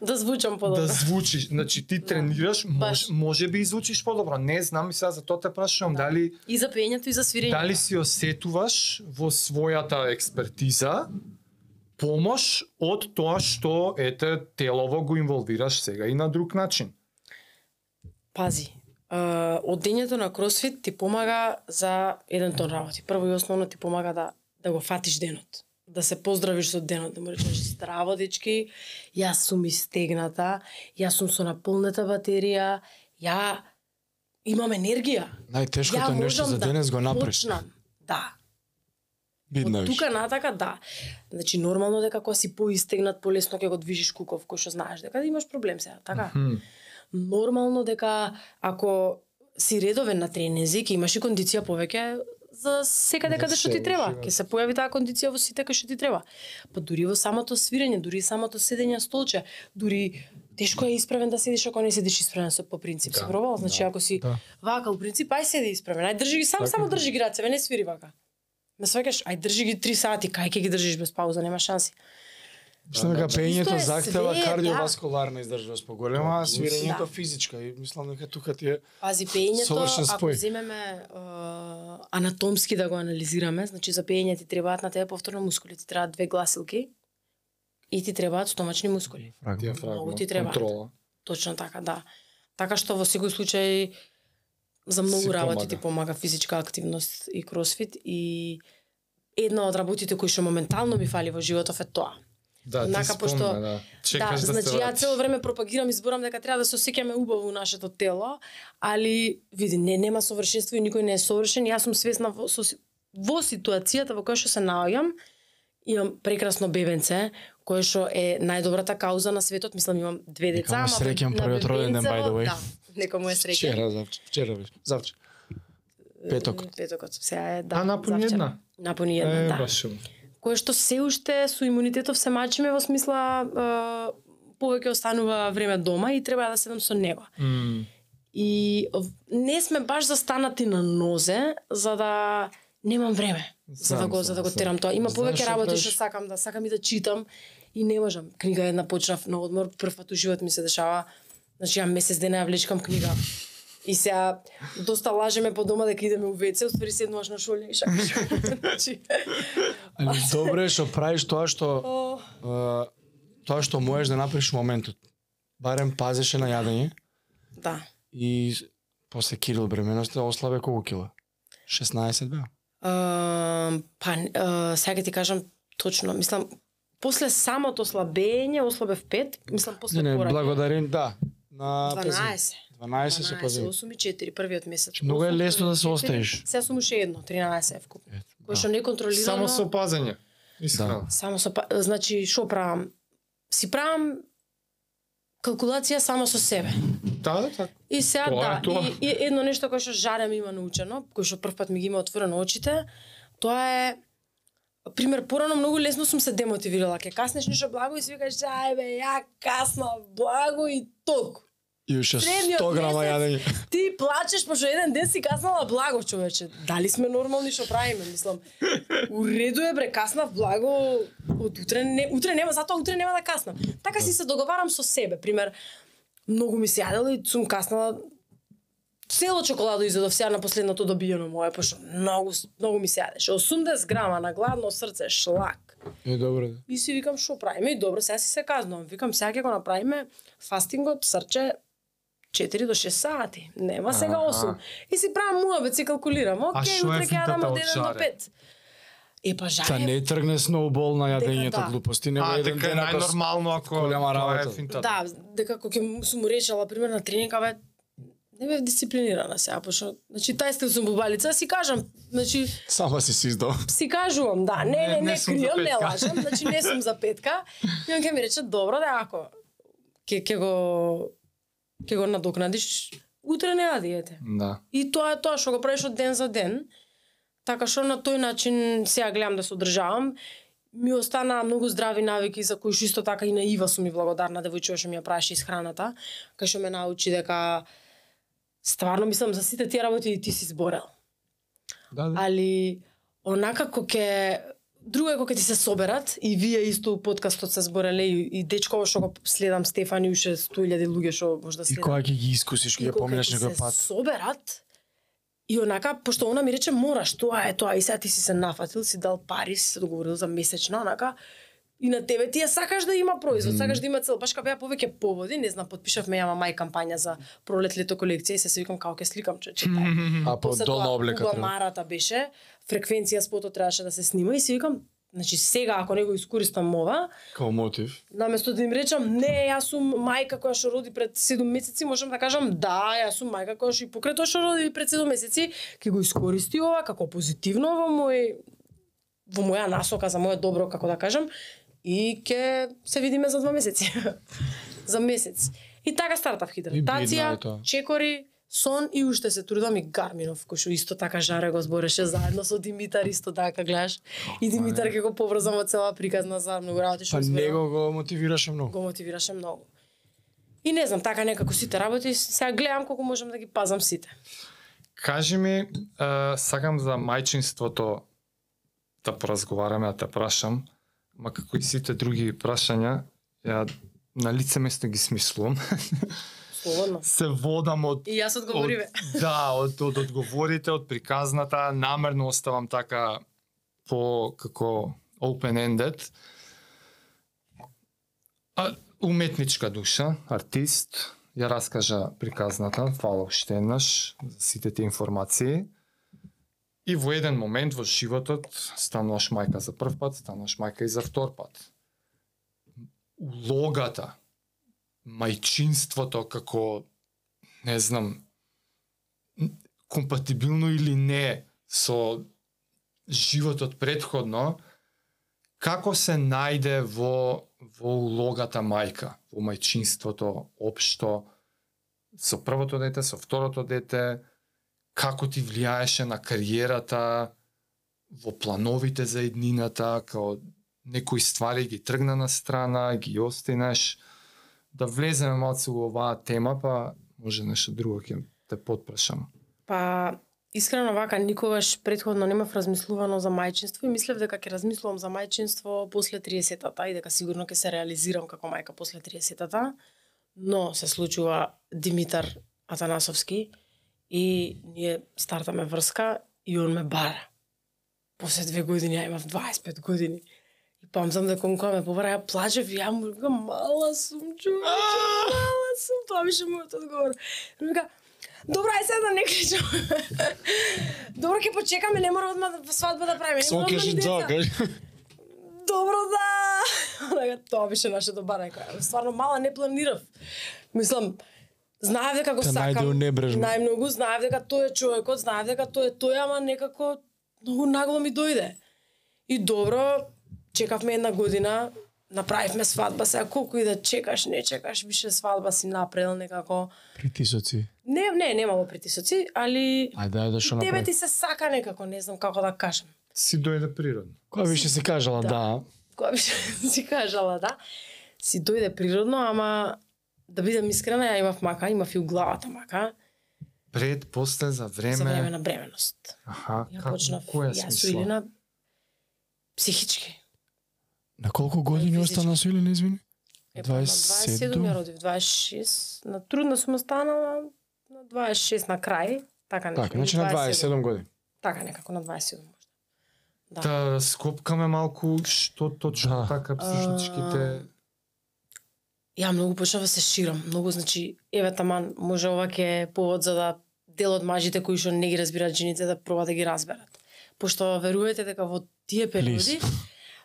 Да звучам подобро. да звучиш, значи ти Да. тренираш, Баш. може, може би звучиш подобро. Не знам и сега за тоа те прашувам, Да. дали И за пеењето и за свирењето. дали си осетуваш во својата експертиза помош од тоа што ете телово го инволвираш сега и на друг начин. Пази, е, одењето на кросфит ти помага за еден тон работи. Прво и основно ти помага да да го фатиш денот. Да се поздравиш со денот, да му речеш здраво дечки, јас сум истегната, јас сум со наполнета батерија, ја имам енергија. Најтешкото Ја нешто за да денес го напреш. почнам. Да, Видно Од тука натака да. Значи нормално дека кога си поистегнат полесно ќе го движиш куков кој што знаеш дека имаш проблем сега, така? Хм. Нормално дека ако си редовен на тренинзи, ќе имаш и кондиција повеќе за секаде каде што се ти треба. Ќе се појави таа кондиција во сите кај што ти треба. Па дури во самото свирење, дури самото седење столче, дури тешко е исправен да седиш ако не седиш исправен со по принцип. Да, Си пробал? Значи ако си да. вака, у принцип ај седи исправен, ај држи ги сам, Така само држи ги рацеве, не свири вака. Ме сваќаш, ај држи ги 3 сати, кај ќе ги држиш без пауза, нема шанси. Што дека Исто пеењето е захтева све, да. кардиоваскуларна издржливост поголема, а свирењето Да. физичка и мислам дека тука ти е Пази, пеењето, Совршен ако земеме е, анатомски да го анализираме, значи за пеење ти требаат на тебе повторно мускули, ти требаат две гласилки и ти требаат стомачни мускули. Диафрагма, Многу ти треба. контрола. Точно така, да. Така што во секој случај за многу работи помага. ти помага физичка активност и кросфит и една од работите кои што моментално ми фали во животов е тоа. Да, ти Однака, спомна, пошто- да. Чекаш да, значи се ја цело време пропагирам и зборам дека треба да се осеќаме убаво у нашето тело, али види не нема совршенство и никој не е совршен. Јас сум свесна во, со, во ситуацијата во која што се наоѓам, имам прекрасно бебенце, кое што е најдобрата кауза на светот, мислам имам две деца, ама среќен првиот роденден, by the way. Да, нека му е среќен. вчера, завчера, вчера беше, завчера. Петокот. Петокот, сега е да. А, напуни завчера. една? Напуни една, Е, да баш. кое што се уште со имунитетов се мачиме во смисла е, повеќе останува време дома и треба да седам со него. М, И не сме баш застанати на нозе за да немам време за да Знам, го за да го знам, терам тоа. Има повеќе работи што сакам да сакам и да читам и не можам. Книга една почнав на одмор, прв пат у живот ми се дешава. Значи ја месец дена ја влечкам книга. И сега доста лажеме по дома дека идеме у ВЦ, уствари седнуваш на шолње и шакаш. значи, Али добро е што правиш тоа што тоа што можеш да направиш во моментот. Барем пазеше на јадење да. и после Кирил бременоста ослабе колку кила? 16 беа. Uh, па, uh, сега ќе ти кажам точно, мислам, после самото слабење, ослабев 5, мислам после Не, не, благодарен, да. На 12. 12 се 12, пази. 8 и 4, првиот месец. Многу е 8, лесно да се 4, остаеш. Сега сум уште едно, 13 вкупно. Кој што не контролирано. Само со пазење. Искрено. Само со па- значи што правам? Си правам калкулација само со себе. Да, да, така. И сега Тоа е да, тоа. и, и едно нешто кое што жарем има научено, кој што прв пат ми ги има отворено очите, тоа е пример порано многу лесно сум се демотивирала. Ке каснеш нешто благо и си викаш ај бе, ја касна благо и толку. И уште Средниот 100 грама јадење. Ти плачеш пошто еден ден си каснала благо, човече. Дали сме нормални што правиме, мислам. У реду е бре, каснав благо од утре не утре нема, затоа утре нема да каснам. Така си се договарам со себе, пример, многу ми се јадело и сум каснала цело чоколадо изедов сега на последното добиено мое, пошто многу многу ми се јадеше. 80 грама на гладно срце шлак. Е добро. да. И си викам што правиме и добро, сега си се казнувам. Викам сега ќе го направиме фастингот срче 4 до 6 сати. Нема сега Аха. 8. И си правам муабет, си калкулирам. Океј, утре ќе јадам од од 1 до жаре? 5. Е па Та жаре. не тргне сноубол на јадењето да. глупости, него А, еден дека е најнормално ако голема тоа е работа. финтата. Да, дека кога ќе сум му речела пример на тренинг, абе не бев дисциплинирана сега, пошто значи тај стил сум бубалица, си кажам, значи Сама си си издал. си кажувам, да, не, не, Не, не, не не кријам, не лажам, значи не сум за петка. И он ќе ми рече, добро, да, ако ќе ќе го ќе го надокнадиш, утре не ја диете. Да. И тоа е тоа што го правиш од ден за ден. Така што на тој начин сега гледам да се одржавам. Ми останаа многу здрави навики за кои што исто така и на Ива сум ми благодарна девојчува што ми ја правеше исхраната, кај што ме научи дека стварно мислам за сите тие работи и ти си зборел Да, да. али онака кога ќе друго е кога ти се соберат и вие исто у подкастот се збореле и, и дечко што го следам Стефани уште 100.000 луѓе што може да И следам. кога ќе ги искусиш, ќе И поминеш некој се пат. соберат и онака пошто она ми рече мораш, тоа е тоа и сега ти си се нафатил, си дал пари, си се договорил за месечно, онака и на тебе ти ја сакаш да има производ, mm. сакаш да има цел. Баш кога беа повеќе поводи, не знам, потпишавме јама мај кампања за пролет лето колекција и се се викам како ќе сликам че читај. А по долна облека треба. Марата беше, фреквенција спотот требаше да се снима и си викам, значи сега ако не го искористам ова, Као мотив. наместо да им речам не, јас сум мајка која што роди пред 7 месеци, можам да кажам да, јас сум мајка која што и покрај тоа што роди пред 7 месеци, ќе го искористи ова како позитивно во мој во моја насока за моје добро, како да кажам, и ќе се видиме за два месеци. за месец. И така стартав хидратација, чекори, сон и уште се трудам и Гарминов, кој што исто така жаре го збореше заедно со Димитар исто така гледаш. И Димитар ќе го поврзам од цела приказна за многу работи што Па него го мотивираше многу. го мотивираше многу. И не знам, така некако сите работи, сега гледам колку можам да ги пазам сите. Кажи ми, сакам за мајчинството да поразговараме, да те прашам, ма како и сите други прашања, ја на лице место ги смислувам. Слободно. Се водам од И јас одговориве. Од, да, од, од одговорите, од приказната, намерно оставам така по како open-ended. А, уметничка душа, артист, ја раскажа приказната, фала уште еднаш за сите тие информации. И во еден момент во животот стануваш мајка за прв пат, стануваш мајка и за втор пат. Улогата, мајчинството како не знам компатибилно или не со животот предходно како се најде во во улогата мајка, во мајчинството општо со првото дете, со второто дете, како ти влијаеше на кариерата, во плановите за еднината, као некои ствари ги тргна на страна, ги остинеш, да влеземе малце во оваа тема, па може нешто друго ќе те подпрашам. Па, искрено вака, никогаш предходно немав размислувано за мајчинство и мислев дека ќе размислувам за мајчинство после 30-та и дека сигурно ќе се реализирам како мајка после 30-та. Но се случува Димитар Атанасовски и ние стартаме врска и он ме бара. После две години, ја имав 25 години. И памзам дека он кога ме побара, ја плачев и ја му викам, мала сум, човече, мала сум. Тоа беше мојот одговор. Ми вика, Добро, ај сега да не кричам. Добро, ќе почекаме, не мора одма да свадба да правиме. Само кажи да, кажи. Добро да. Тоа беше нашето барање. Стварно мала не планирав. Мислам, знаев дека го Те сакам. Најмногу знаев дека тој е човекот, знаев дека тој е тој, ама некако многу нагло ми дојде. И добро, чекавме една година, направивме свадба, сега колку и да чекаш, не чекаш, више свадба си направил некако. Притисоци. Не, не, немало притисоци, али Ајде, ајде, што тебе направи? ти се сака некако, не знам како да кажам. Си дојде природно. Која више си кажала Да. да, Кога би си кажала, да, си дојде природно, ама да бидам искрена, ја имав мака, имав и у главата мака, Пред, после, за време. за време на бременост. Аха, Ја како, почнав, која ја смисла? Илина психички. На колку години остана Илина, извини? Е, па, на 27? 27 ја родив, 26, на трудна сум останала, на 26 на крај, така. Така, значи на 27 години. Така некако на 27 можда. Да. Да раскопкаме малку што точно Да. така психичките Ја многу почнав да се ширам, многу значи, еве таман, може ова ќе е повод за да дел од мажите кои што не ги разбираат жените да пробаат да ги разберат. Пошто верувате дека во тие периоди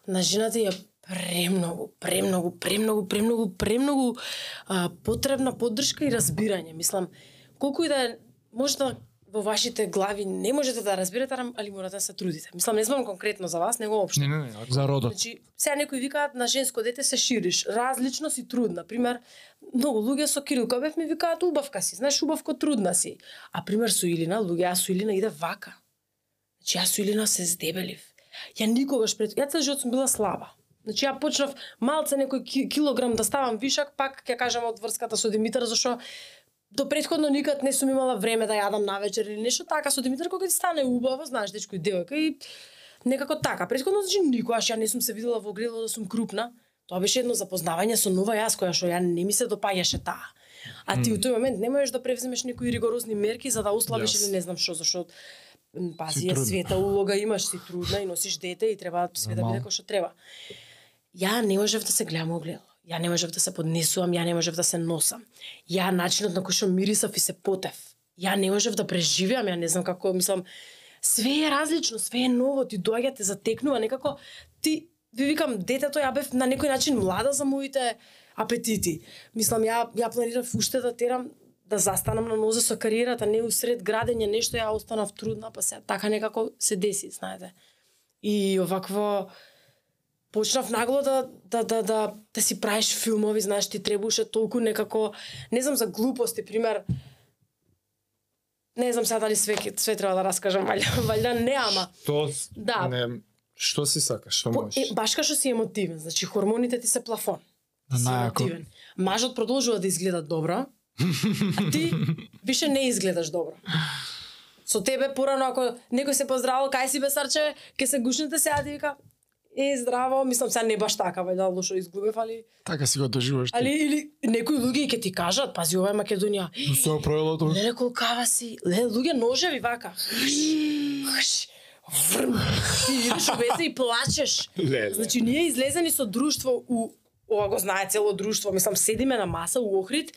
на жената ја премногу, премногу, премногу, премногу, премногу а, потребна поддршка и разбирање. Мислам, колку и да е, може да во вашите глави не можете да разберете, али морате да се трудите. Мислам, не зборам конкретно за вас, него општо. Не, не, не. За родот. Значи, сега некои викаат на женско дете се шириш, различно си трудна. Пример, многу луѓе со Кирилка бев ми викаат убавка си, знаеш, убавко трудна си. А пример со Илина, луѓе, јас со Илина иде вака. Значи, јас со Илина се здебелив. Ја никогаш пред... Ја цел живот сум била слаба. Значи, ја почнав малце некој ки- килограм да ставам вишак, пак ќе кажам од врската со Димитар, зашо до предходно никад не сум имала време да јадам навечер или нешто така со Димитар кога ти стане убаво, знаеш, дечко и девојка и некако така. Предходно значи никогаш ја не сум се видела во огледало да сум крупна. Тоа беше едно запознавање со нова јас која што ја не ми се допаѓаше таа. А ти у тој момент не можеш да превземеш некои ригорозни мерки за да ослабиш Јас. или не знам што, зашто пази е света улога имаш си трудна и носиш дете и треба све да биде како што треба. Ја не можев да се гледам во огледало. Ја не можев да се поднесувам, ја не можев да се носам. Ја начинот на кој што мирисав и се потев. Ја не можев да преживеам, ја не знам како, мислам, све е различно, све е ново, ти доаѓа те затекнува некако ти ви викам детето ја бев на некој начин млада за моите апетити. Мислам ја ја планирав уште да терам да застанам на нозе со кариерата, не усред градење нешто ја останав трудна, па се така некако се деси, знаете. И овакво почнав нагло да да да да да си правиш филмови, знаеш, ти требаше толку некако, не знам за глупости, пример, не знам сега дали све све треба да раскажам, валја, валја не, ама То Да. не што си сакаш, што по, можеш. е, баш као што си емотивен, значи хормоните ти се плафон. На Си најако. емотивен. Мажот продолжува да изгледа добро, а ти више не изгледаш добро. Со тебе порано ако некој се поздравил, кај си бе сарче, ке се гушнете сега ти вика Е, здраво, мислам сега не баш така, бе, да лошо изгубев, али Така си го доживаш ти. али или некои луѓе ќе ти кажат, пази ова е Македонија. Но се оправило тоа. Леле колкава си, леле луѓе ножеви вака. Хш, врм. Ти идеш у веце и плачеш. Леле. Значи ние излезени со друштво у ова го знае цело друштво, мислам седиме на маса у Охрид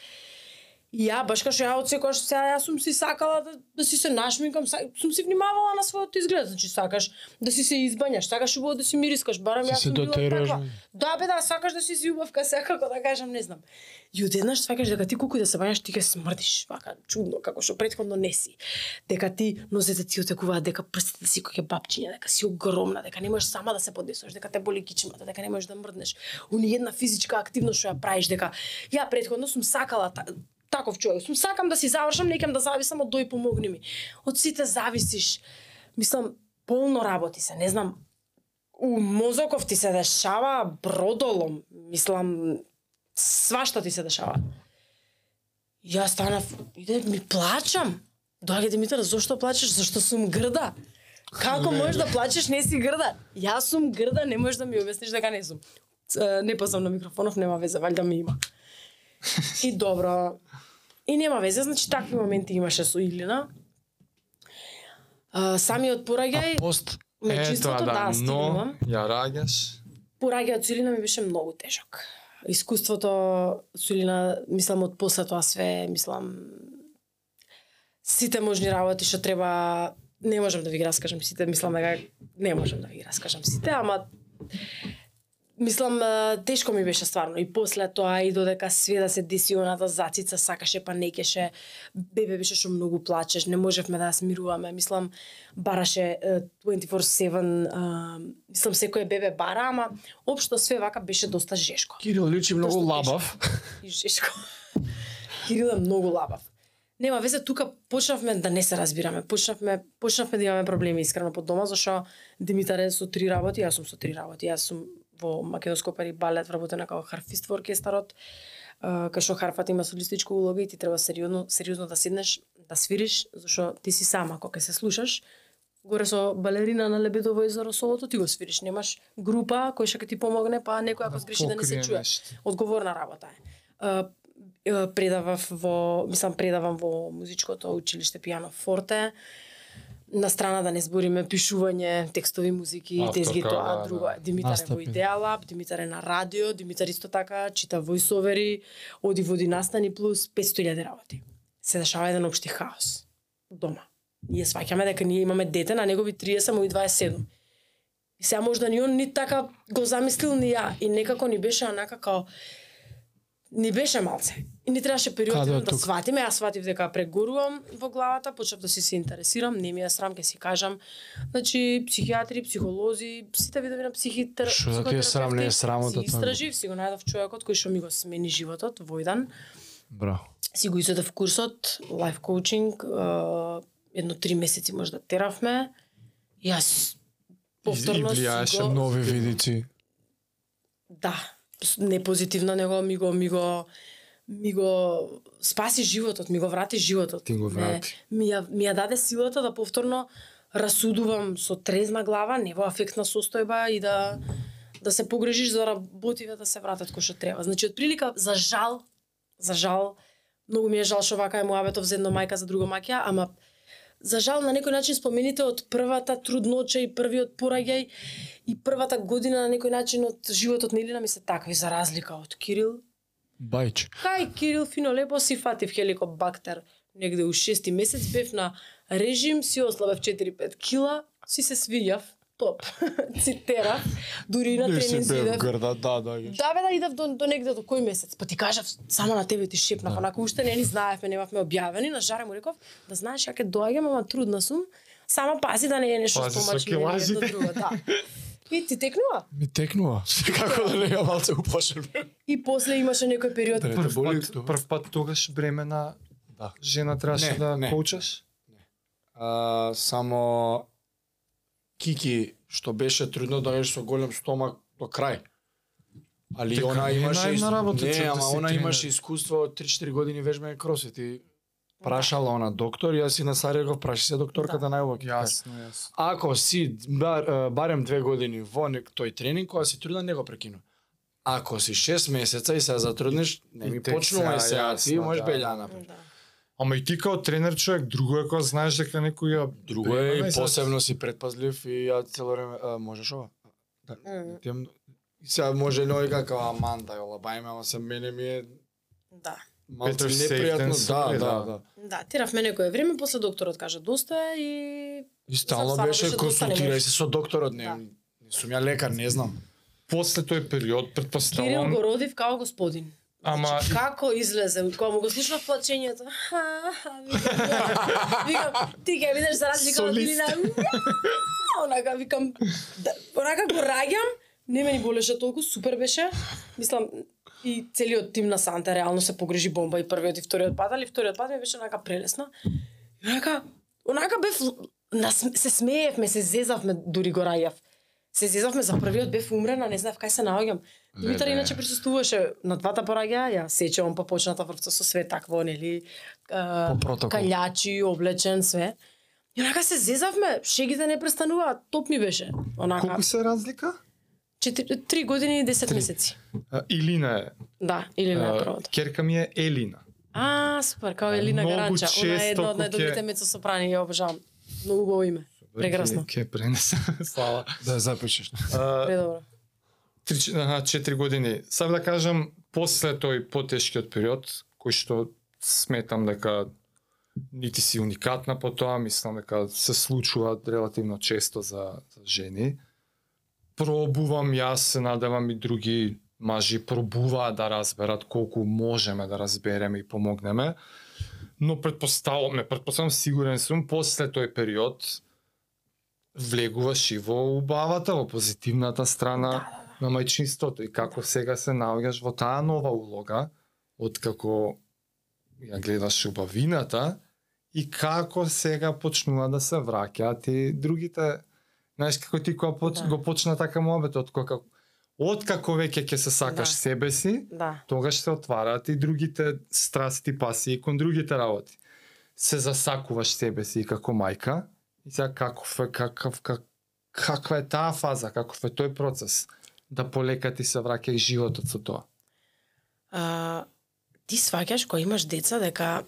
И ја баш што ја од секојаш сега јас сум си сакала да, да си се нашминкам, са- сум си внимавала на својот изглед, значи сакаш да си се избањаш, сакаш убаво да си мирискаш, барам јас сум била таква. бе. Да бе да, сакаш да си си убавка, секако да кажам, не знам. И одеднаш сваќаш дека ти колку да се бањаш, ти ќе смрдиш, вака чудно, како што претходно не си. Дека ти нозете ти отекуваат, дека прстите си кој бабчиња, дека си огромна, дека не можеш сама да се поднесуваш, дека те боли кичмата, дека не можеш да мрднеш. Уни една физичка активност што ја правиш, дека ја претходно сум сакала таков човек. Сум сакам да си завршам, некам да зависам од дој помогни ми. Од сите зависиш. Мислам, полно работи се, не знам, у мозоков ти се дешава бродолом, мислам, свашто ти се дешава. Јас станав, иде ми плачам. Доаѓа Димитар, зошто плачеш? Зашто сум грда. Како можеш да плачеш, не си грда? Јас сум грда, не можеш да ми обясниш дека не сум. Не пазвам на микрофонов, нема везе, валјда ми има. И добро. И нема везе, значи такви моменти имаше со Илина. А, самиот пораѓај, А пост Е, тоа да, да, но ја раѓаш. Пораѓајот со Илина ми беше многу тежок. Искуството со Илина, мислам, од после тоа све, мислам, сите можни работи што треба, не можам да ви ги раскажам сите, мислам дека не можам да ви ги раскажам сите, ама мислам тешко ми беше стварно и после тоа и додека све да се деси оната зацица сакаше па не кеше бебе беше што многу плачеш не можевме да смируваме мислам бараше е, 24/7 е, мислам секој бебе бара ама општо све вака беше доста жешко Кирил личи многу Доста лабав. и жешко Кирил е многу лабав Нема везе тука почнавме да не се разбираме. Почнавме почнавме да имаме проблеми искрено под дома зашо Димитар е со три работи, јас сум со три работи. Јас сум во македонско опера и балет вработена како харфист во оркестарот. кај што харфата има солистичка улога и ти треба сериозно сериозно да седнеш да свириш, зашто ти си сам ако ќе се слушаш горе со балерина на Лебедово езеро солото ти го свириш, немаш група која што ќе ти помогне, па некој ако сгреши да не се чуе. Одговорна работа е. Предавав во, мислам предавам во музичкото училиште пиано форте. На страна да не збориме пишување, текстови музики, Авторка, тезги тоа, да, друго. да. е. Димитар е во Настапи. Идеалаб, Димитар е на радио, Димитар исто така чита војсовери, оди води настани плюс 500.000 работи. Се дешава еден општи хаос дома. Ние сваќаме дека ние имаме дете на негови 30, му и 27. И сега можда ни он ни така го замислил ни ја и некако ни беше онака као ни беше малце. И ни требаше период Каде да, да тук? сватиме, јас сватив дека прегорувам во главата, почнав да си се интересирам, не ми е срам, ќе си кажам. Значи, психијатри, психолози, сите видови на психитер... Шо да ти е срам, не е срамота Си тоа. истражив, си го најдов човекот кој што ми го смени животот во еден Браво. си го изедов курсот, лайф коучинг, едно три месеци можда теравме. Јас повторно и си влијаеше го... Нови видици. Да, с- не позитивно, него ми го, ми го, ми го спаси животот, ми го врати животот. Ти го Не, врати. ми, ја, ми ја даде силата да повторно расудувам со трезна глава, не во афектна состојба и да да се погрежиш за работиве да се вратат кој што треба. Значи, од прилика, за жал, за жал, многу ми е жал што вака е муабетов за едно мајка за друго маќа, ама за жал на некој начин спомените од првата трудноча и првиот пораѓај и првата година на некој начин од животот на Илина ми се такви за разлика од Кирил. Бајч. Кај Кирил фино лепо си фатив хеликобактер негде у шести месец бев на режим, си ослабев 4-5 кила, си се свијав, топ. Цитерав, дури и на Не тренинг идев. грда, да, да. Да, бе, да идев до, до негде до кој месец. Па ти кажав, само на тебе ти шепнав, Да. онака уште не ни знаевме, немавме објавени, на жаре му реков, да знаеш ја ќе доаѓам, ама трудна сум. Само пази да не е нешто Пази со стомачно или едно друго, да. И ти текнува. Ми текнува. Како да не ја малце уплашен. И после имаше некој период. Да, Прв боли пат, прв пат тогаш бремена Да. жена требаше Не, да не. коучаш? А, само Кики, што беше трудно да со голем стомак до крај. Али Дека она не е имаше работа, не, че да ама си она имаше искуство од 3-4 години вежбање кросфит и прашала она доктор, јас и на Сарајево праши се докторката Да. најубаво. Јасно, јасно. Ако си бар, барем две години во нек тој тренинг, кога си труден, не го прекину. Ако си 6 месеца и се затруднеш, не ми почнувај сега, сега, ти можеш да, белја да. напред. Да. Ама и ти као тренер човек, друго е кога знаеш дека некој ја Друго е и sad- посебно си предпазлив и ја цело време а, можеш ова. Да, и сега може некој како аман да ја лабајме, ама се мене ми е Да. малце непријатно. Да, да, да. да. Да, теравме некое време, после докторот кажа доста и И стално беше консултирај се со докторот, не, Да. не сум ја лекар, не знам. После тој период, Кирил предпоставувам, го родив као господин. Ама Значи, како излезе, кога му го слушнав плачењето, викам, ти ќе видиш за разлика од. Илина, онака викам, да, онака го раѓам, не ме ни болеше толку, супер беше, мислам, и целиот тим на Санта реално се погрежи бомба и првиот и вториот пат, али вториот пат ми беше онака прелесно. И онака, онака бев, нас, се смеевме, се зезавме, дури го раѓав. Се зезавме за првиот бев умрена, не знаев кај се наоѓам. Димитар иначе присуствуваше на двата пораѓаја, ја сечевам па почната врвца со све такво, нели, калјачи, облечен, све. И онака се зезавме, шегите не престануваат, топ ми беше. Онака, колку се разлика? три години и 10 месеци. А, Илина е. Да, или на А, првото. Керка ми е Елина. А, супер, као Елина Гаранча. Она е едно од најдобрите ќе- мецо-сопрани, ја обожавам. Многу убаво име. Прекрасно. Ке пренесе. Слава. Да запишеш. А, Предобро. три, аха, четири години. Сам да кажам, после тој потешкиот период, кој што сметам дека нити си уникатна по тоа, мислам дека се случува релативно често за, за жени. Пробувам јас, се надевам и други мажи пробуваат да разберат колку можеме да разбереме и помогнеме. Но предпоставам, не предпоставам, сигурен сум, после тој период влегуваш и во убавата, во позитивната страна Да, на мајчинството и како сега се наоѓаш во таа нова улога, од како ја гледаш убавината и како сега почнува да се враќаат и другите Знаеш како ти кога поч... Да. го почна така муабет од кога Откако веќе ќе се сакаш Да. себе си, Да. тогаш се отвараат и другите страсти, пасии кон другите работи. Се засакуваш себе си и како мајка, и сега каков е, какав, как, каква е таа фаза, каков е тој процес, да полека ти се враќа и животот со тоа. а, ти сваќаш кога имаш деца дека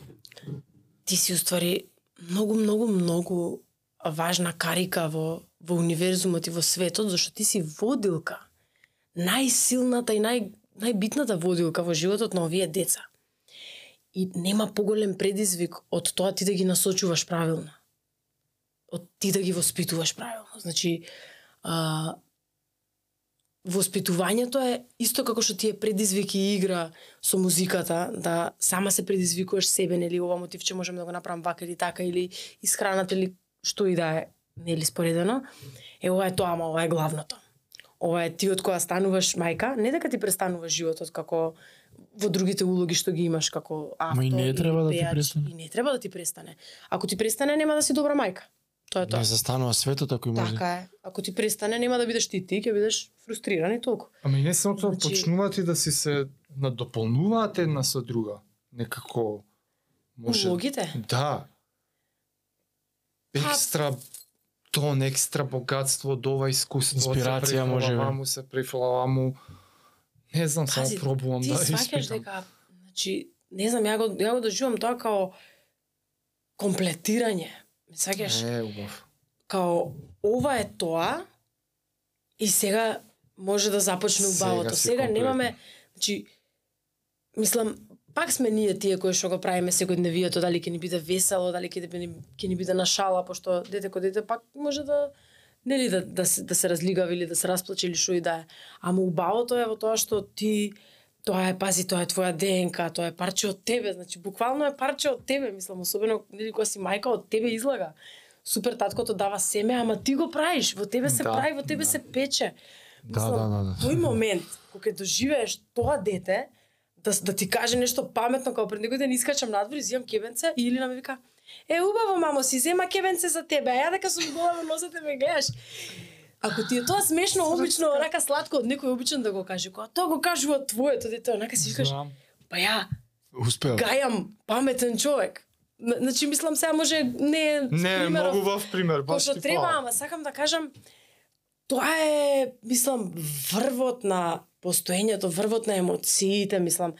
ти си уствари многу, многу, многу важна карика во, во универзумот и во светот, зашто ти си водилка. Најсилната и нај, најбитната водилка во животот на овие деца. И нема поголем предизвик од тоа ти да ги насочуваш правилно. Од ти да ги воспитуваш правилно. Значи, а, воспитувањето е исто како што ти е предизвик и игра со музиката, да сама се предизвикуваш себе, нели, ова мотивче можеме да го направам вака или така, или исхраната, или што и да е, нели, споредено. Е, ова е тоа, ама ова е главното. Ова е ти од која стануваш мајка, не дека ти престануваш животот како во другите улоги што ги имаш како автор Ма и не треба да ти престане. И не треба да ти престане. Ако ти престане, нема да си добра мајка. Тоа е тоа. Не застанува светот ако имаш Така е. Ако ти престане, нема да бидеш ти, ти ќе бидеш фрустриран и толку. Ами не само тоа, Значи- почнуваат и да си се надополнуваат една со друга. Некако може... Улогите? Да. Па- Екстра тон, екстра богатство од ова искуство. Инспирација, може му, се префрлава му. Не знам, само Пази, пробувам ти да сваќаш испитам. дека, значи, не знам, ја го, ја го доживам тоа као комплетирање. Ме сваќаш? Е, убав. Као, ова е тоа и сега може да започне Сега убавото. Сега комплетно. немаме, значи, мислам, пак сме ние тие кои што го правиме секојдневието, дали ќе ни биде весело, дали ќе ни, ќе ни биде на шала, пошто дете кој дете пак може да нели да, да, се, да се разлигава или да се расплаче или што и да е. Ама убавото е во тоа што ти тоа е, пази, тоа е твоја ДНК, тоа е парче од тебе, значи буквално е парче од тебе, мислам, особено нели кога си мајка од тебе излага. Супер таткото дава семе, ама ти го правиш, во тебе се Да, прави, во тебе да. се пече. Да, да, да, да. Тој момент кога доживееш тоа дете, да, да ти каже нешто паметно, како пред некој ден искачам надвор, изимам кебенце и Илина ми вика, Е, убаво, мамо, си зема кебенце за тебе, а ја дека сум голема носете ме гледаш. Ако ти е тоа смешно, обично, рака сладко од некој обичен да го каже, кога тоа го кажува твоето дете, онака си викаш, па ја, Успеа. гајам паметен човек. Значи, мислам, сега може не е Не, примеров многу вав пример, баш што ти треба, ама сакам да кажам, тоа е, мислам, врвот на постоењето, врвот на емоциите, мислам.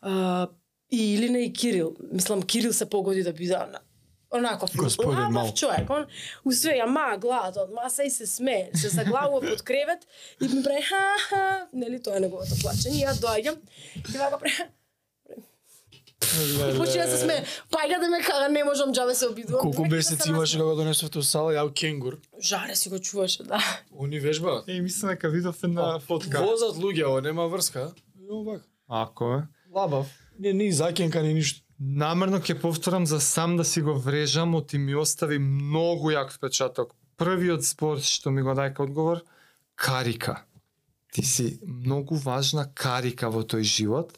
А, и Илина и Кирил. Мислам, Кирил се погоди да биде на онако мал. човек. Он усвеја ма главата од маса и се смее. Се заглавува под кревет и ми прави ха ха, нели тоа е неговото плачење. Ја доаѓам и вака прави И почне да се смее. Пајга да ме кага, не можам џабе се обидувам. Колку месеци се имаше кога донесовте у сала, јао кенгур. Жаре си го чуваше, да. Они вежбаат. Е, мислам дека видов една фотка. Возат луѓе, ова нема врска. И овак. Ако е. Лабав. Не, ни закенка, ни ништо. Намерно ќе повторам за сам да си го врежам, оти ми остави многу јак впечаток. Првиот збор што ми го дај одговор, карика. Ти си многу важна карика во тој живот.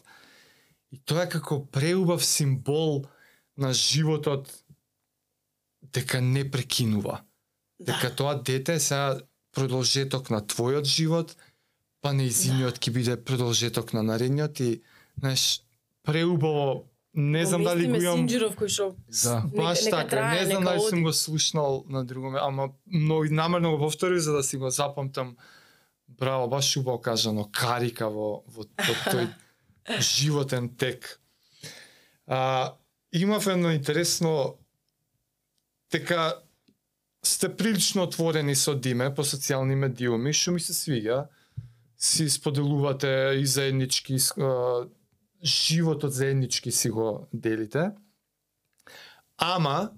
И тоа е како преубав символ на животот дека не прекинува. Дека тоа дете е сега продолжеток на твојот живот, па неизиниот ќе биде продолжеток на наредниот и знаеш преубаво не знам дали го имам Синџиров кој што Да. баш нека така, трае, не знам дали сум го слушнал на друго ме- ама многу намерно го повторив за да си го запамтам. Браво, баш убаво кажано, карика во во, во тој животен тек. А, имав едно интересно дека сте прилично отворени со Диме по социјални медиуми, што ми се свиѓа. Си споделувате и заеднички а, животот заеднички си го делите. Ама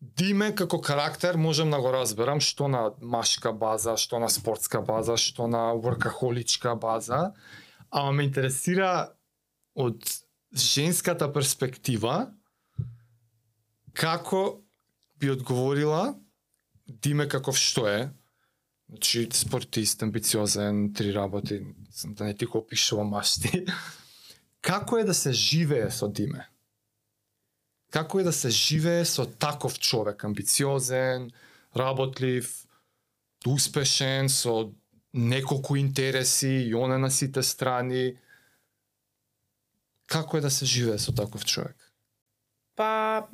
Диме како карактер можам да го разберам што на машка база, што на спортска база, што на workaholička база, ама ме интересира од женската перспектива како би одговорила Диме каков што е, значи спортист, амбициозен, три работи, да не ти го опишувам машти. Како е да се живее со Диме? Како е да се живее со таков човек, амбициозен, работлив, успешен, со неколку интереси и она на сите страни. Како е да се живее со таков човек? Па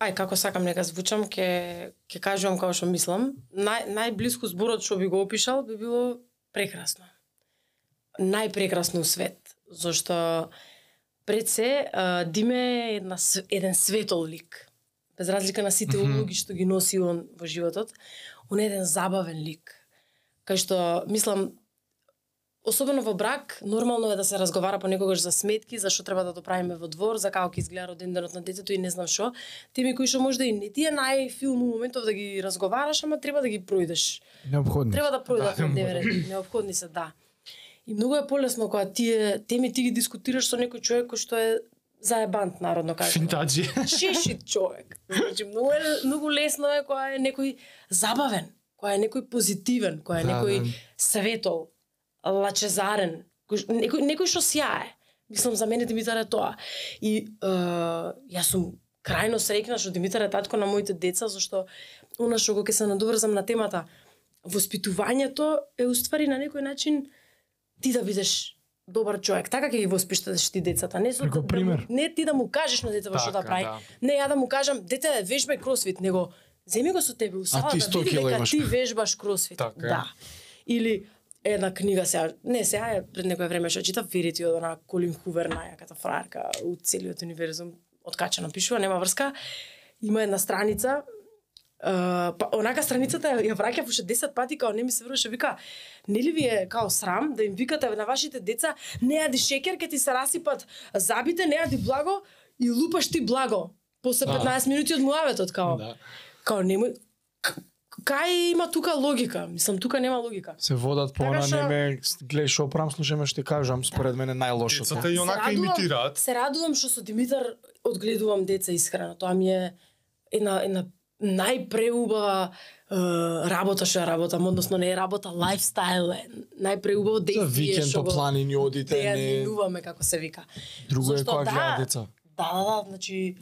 ај како сакам нека звучам, ке, ке кажувам како што мислам. Нај најблиску зборот што би го опишал би било прекрасно. Најпрекрасно у свет, зашто пред се Диме е една, еден светол лик. Без разлика на сите Мгм. улоги што ги носи он во животот, он е еден забавен лик. Кај што мислам Особено во брак, нормално е да се разговара понекогаш за сметки, за што треба да доправиме во двор, за како ќе изгледа роденденот на детето и не знам што. Теми кои што можда и не ти е најфилм моментов да ги разговараш, ама треба да ги пројдеш. Необходно. Треба да пројдат Да, на не дневен ред. Неопходни се, да. И многу е полесно кога тие теми ти ги дискутираш со некој човек кој што е заебант, народно кажано. Финтаджи. Шешит човек. Значи, многу, е, многу лесно е кога е некој забавен, кога е некој позитивен, кога е Да, некој да. светол, лачезарен, кој, некој, некој што сјае. Мислам, за мене Димитар е тоа. И е, јас сум крајно среќна што Димитар е татко на моите деца, зашто она што го ќе се надоврзам на темата, воспитувањето е уствари на некој начин ти да бидеш добар човек. Така ќе ги воспиташ ти децата. Не со Преку да, пример. му- не ти да му кажеш на детето што да Така, прави. да. Не ја да му кажам, дете, вежбај кросфит, него земи го со тебе у салата, 100 види дека имаш. ти вежбаш кросфит. Така. Да. Или една книга сега, не сега пред некое време што читав Верити од она Колин Хувер, најаката фраерка у целиот универзум, откачано пишува, нема врска. Има една страница, Uh, па онака страницата ја- враќав уште 10 пати као не ми се вреше вика нели ви е као срам да им викате на вашите деца не јади шекер ке ти се расипат забите не јади благо и лупаш ти благо после Да. 15 минути од муаветот као Да. као немој кај има тука логика мислам тука нема логика Се водат по она што- неме, гледај шо прам, слушаме што ти кажам, според мене најлошото. Децата и онака Се радувам- имитираат. Се радувам што со Димитар одгледувам деца искрено. Тоа ми е една една најпреубава е, работа што ја работам, односно не е работа, лайфстайл е. Најпреубаво За действие викенд што по го планини одите, деја не... минуваме како се вика. Друго е кога да, деца. Да, да, да, значи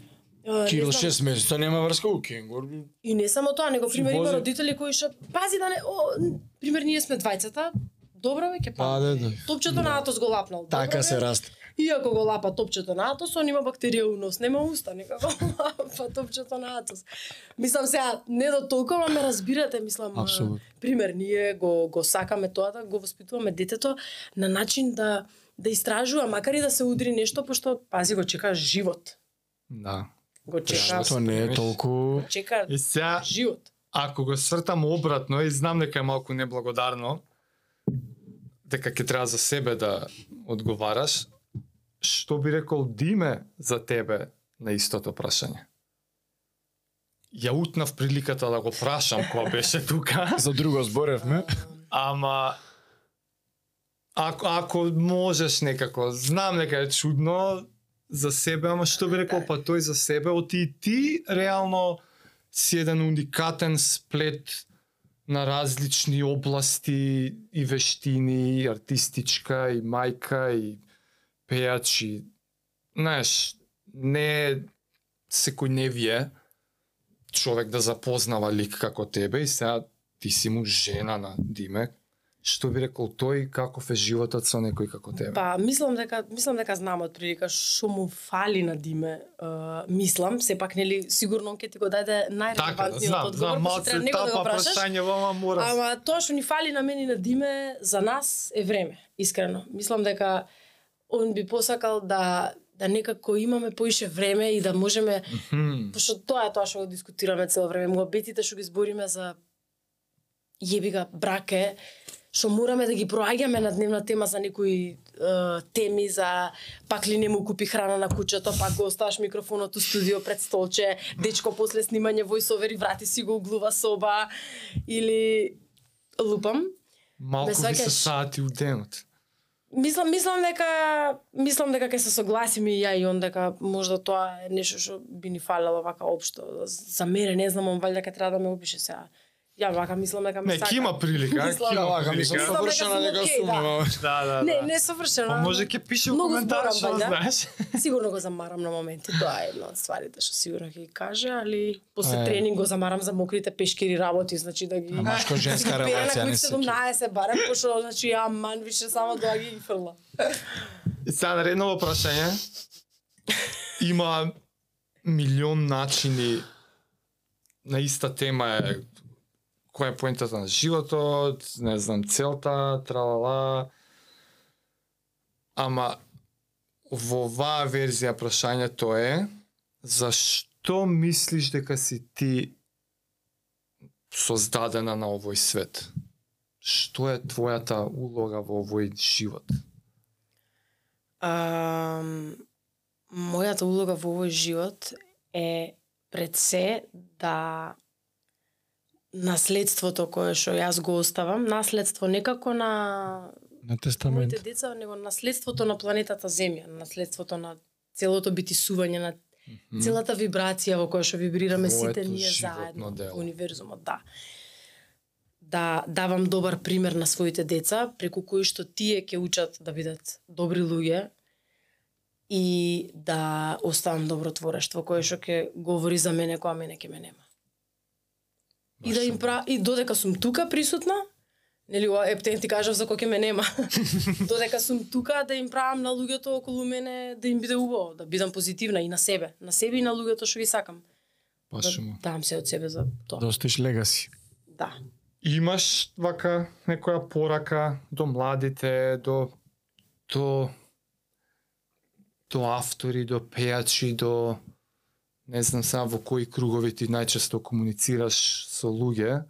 Кирил знам, 6 месеца нема врска у кенгур. И не само тоа, него пример има родители кои што пази да не о, пример ние сме двајцата, добро веќе Да, па. да, да. Топчето на Атос го лапнал. Така се бе. Расте. Иако го лапа топчето на Атос, он има бактерија у нос, нема уста, нека го лапа топчето на Атос. Мислам сега, не до толку, ама ме разбирате, мислам. а, Апсолутно. Пример, ние го, го сакаме тоа да го воспитуваме детето на начин да да истражува, макар и да се удри нешто, пошто, пази, го чека живот. Да. Го чека, Што не е толку... чека И сега, живот. ако го свртам обратно и знам дека е малку неблагодарно, дека ќе треба за себе да одговараш, што би рекол Диме за тебе на истото прашање? Ја утнав приликата да го прашам кога беше тука, За друго зборевме. ама ако, ако можеш некако, знам дека е чудно за себе, ама што би рекол па тој за себе, оти и ти реално си еден уникатен сплет на различни области и вештини, и артистичка, и мајка, и пејач, и знаеш, не секој не вие човек да запознава лик како тебе и сега ти си му жена на Диме. Што би рекол тој каков е животот со некој како тебе? Па, мислам дека мислам дека знам од прилика што му фали на Диме. Uh, мислам, сепак нели сигурно ќе ти го даде да, најрелевантниот знам, одговор, знам, малце треба него да го прашаш. прашање, ама мора. Ама тоа што ни фали на мене и на Диме за нас е време, искрено. Мислам дека он би посакал да да некако имаме поише време и да можеме пошто тоа е тоа што го дискутираме цело време, муабетите што ги збориме за јеби га браке, што мораме да ги проаѓаме на дневна тема за некои е, теми за пак ли не му купи храна на куќето, пак го оставаш микрофонот у студио пред столче, дечко после снимање војсовери врати си го углува соба или лупам. Малку ви се сати у денот. Мислам, мислам дека мислам дека ќе се согласиме и ја и он дека можда тоа е нешто што би ни фалело вака општо. За мене не знам, он валјда ќе треба да ме опише сега ја вака мислам дека ме Не, сака. ќе има прилика, Мислам- Да, има вака мислам совршена сум дека окей, сумнивам. Да, да, Не, да. не совршено. Па може ќе пише Многу коментар, што знаеш. Сигурно го замарам на моменти, тоа е една од стварите што сигурно ќе каже, али после Е. тренинг го замарам за мокрите пешкири работи, значи да ги А машко-женска да релација не се 17 барем, пошто значи ја ман више само тоа ги фрла. Сега наредно прашање. Има милион начини на иста тема е која е поентата на животот, не знам, целта, тралала. Ама во оваа верзија прашањето е зашто мислиш дека си ти создадена на овој свет? Што е твојата улога во овој живот? Um, мојата улога во овој живот е пред се да наследството кое што јас го оставам, наследство некако на На тестамент. моите деца, него наследството на планетата Земја, наследството на целото битисување на целата вибрација во која што вибрираме сите Твоето ние животно заедно дело. во универзумот, да. Да давам добар пример на своите деца, преку кои што тие ќе учат да бидат добри луѓе и да оставам добро творештво кое што ќе говори за мене кога мене ќе ме нема. И да им пра... и додека сум тука присутна, нели ова ептен ти кажав за кој ќе ме нема. додека сум тука да им правам на луѓето околу мене да им биде убаво, да бидам позитивна и на себе, на себе и на луѓето што ги сакам. Баш Да дам се од себе за тоа. Да оставиш легаси. Да. Имаш вака некоја порака до младите, до до до автори, до пејачи, до не знам сега во кои кругови ти најчесто комуницираш со луѓе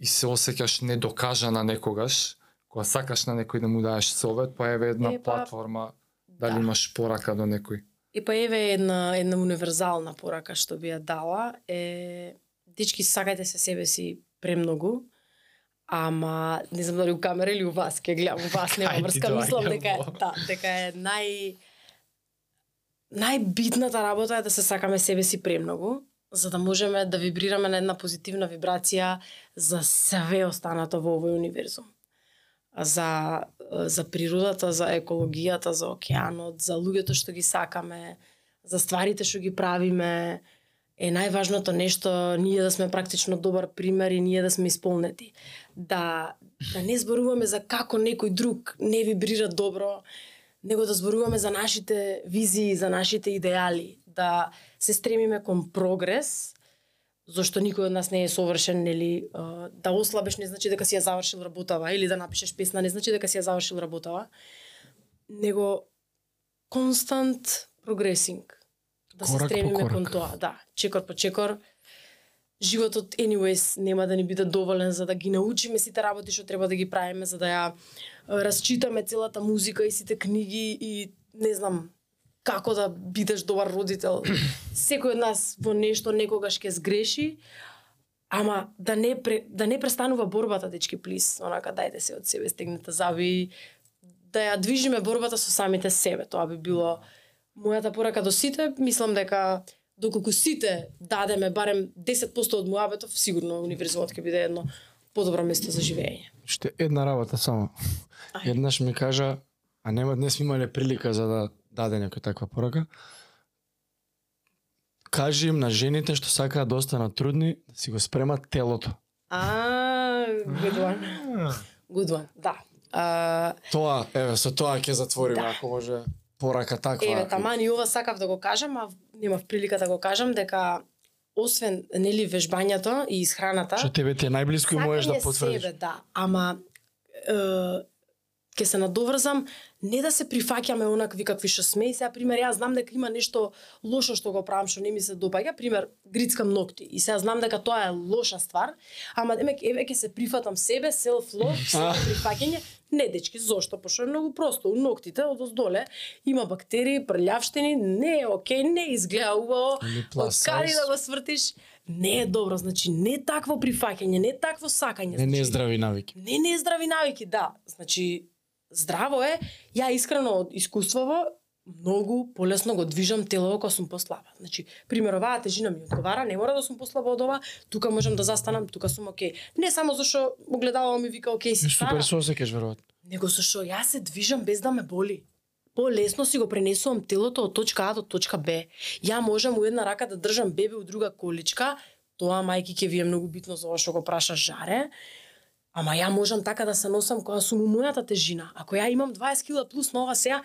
и се осеќаш недокажана некогаш, кога сакаш на некој да му даеш совет, па еве една Е, па, платформа, дали да. имаш порака до некој? И па еве една една универзална порака што би ја дала е дечки сакајте се себе си премногу, ама не знам дали у камера или у вас, ќе гледам у вас, нема врска, мислам дека е, да, дека е нај најбитната работа е да се сакаме себе си премногу, за да можеме да вибрираме на една позитивна вибрација за све останато во овој универзум. За за природата, за екологијата, за океанот, за луѓето што ги сакаме, за стварите што ги правиме, е најважното нешто ние да сме практично добар пример и ние да сме исполнети. Да да не зборуваме за како некој друг не вибрира добро, него да зборуваме за нашите визии, за нашите идеали, да се стремиме кон прогрес, зашто никој од нас не е совршен, нели, да ослабеш не значи дека си ја завршил работава или да напишеш песна не значи дека си ја завршил работава, него констант прогресинг. Да се Корак по стремиме кон тоа, да, чекор по чекор. Животот anyways нема да ни биде доволен за да ги научиме сите работи што треба да ги правиме за да ја расчитаме целата музика и сите книги и не знам како да бидеш добар родител. Секој од нас во нешто некогаш ќе сгреши, ама да не пре, да не престанува борбата дечки плис, онака дајте се од себе стегнете заби да ја движиме борбата со самите себе. Тоа би било мојата порака до сите. Мислам дека доколку сите дадеме барем 10% од муабетов, сигурно универзумот ќе биде едно подобро место за живење. Уште една работа само. Ајде. Еднаш ми кажа, а нема днес имале прилика за да даде некоја таква порака. Кажи им на жените што сакаат да останат трудни, да си го спремат телото. А, good one. Good one, да. А, Тоа, еве, со тоа ќе затвориме, Да. ако може порака таква. Еве, таман и ова сакав да го кажам, а немав прилика да го кажам дека освен нели вежбањето и исхраната, Што тебе ти е најблиско и можеш да потврдиш. себе, да, ама е, ќе се надоврзам не да се прифаќаме онакви какви што сме. И сега пример јас знам дека има нешто лошо што го правам што не ми се допаѓа, пример грицкам ногти. И сега знам дека тоа е лоша ствар, ама демек еве ќе се прифатам себе, self love, себе прифаќање, не дечки, зошто? Пошто е многу просто, у ногтите од оздоле има бактерии, прљавштини, не е окей, не изгледа убаво, size. да го свртиш, не е добро, значи не е такво прифаќање, не е такво сакање, Не, не значи, здрави навики. не не здрави навики, да. Значи здраво е, ја искрено од искуствово многу полесно го движам телото кога сум послаба. Значи, пример, оваа тежина ми одговара, не мора да сум послаба од ова, тука можам да застанам, тука сум окей. Не само зашо огледало ми вика окей си Супер се осеќаш веројатно. него зашо јас се движам без да ме боли. Полесно си го пренесувам телото од точка А до точка Б. Ја можам у една рака да држам бебе у друга количка, тоа мајки ќе ви е многу битно за ова што го праша жаре. Ама ја можам така да се носам која сум у мојата тежина. Ако ја имам 20 кила плюс на ова сега,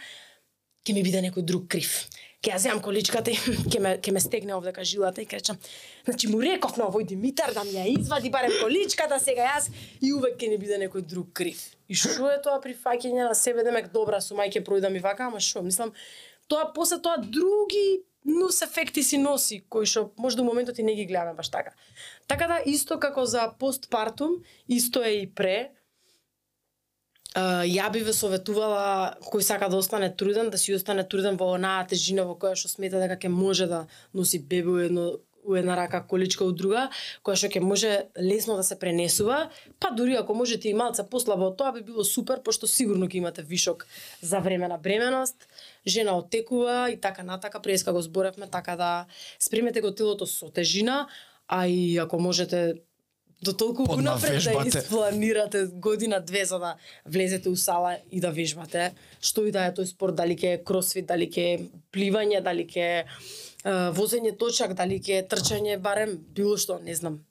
ќе ми биде некој друг крив. Ќе ја земам количката и ке ме ке ме стегне овдека жилата и кречам. значи му реков на овој Димитар да ми ја извади барем количката сега јас и увек ќе не биде некој друг крив. И што е тоа прифаќање на себе демек добра сум мајке пројдам ми вака, ама што, мислам, тоа после тоа други нус ефекти си носи, кои што може до моментот и не ги гледаме баш така. Така да исто како за постпартум, исто е и пре, Uh, ја би ве советувала кој сака да остане труден, да си остане труден во онаа тежина во која што смета дека ќе може да носи бебе едно у една рака, количка у друга, која што ќе може лесно да се пренесува, па дури ако можете и малце послабо од тоа би било супер, пошто сигурно ќе имате вишок за време на бременост, жена оттекува и така натака, преска го зборевме, така да спремете го телото со тежина, а и ако можете до толку унапред да испланирате година две за да влезете у сала и да вежбате, што и да е тој спорт, дали ќе е кросфит, дали ќе е пливање, дали ќе е е, возење точак, дали ќе е трчање, барем било што, не знам.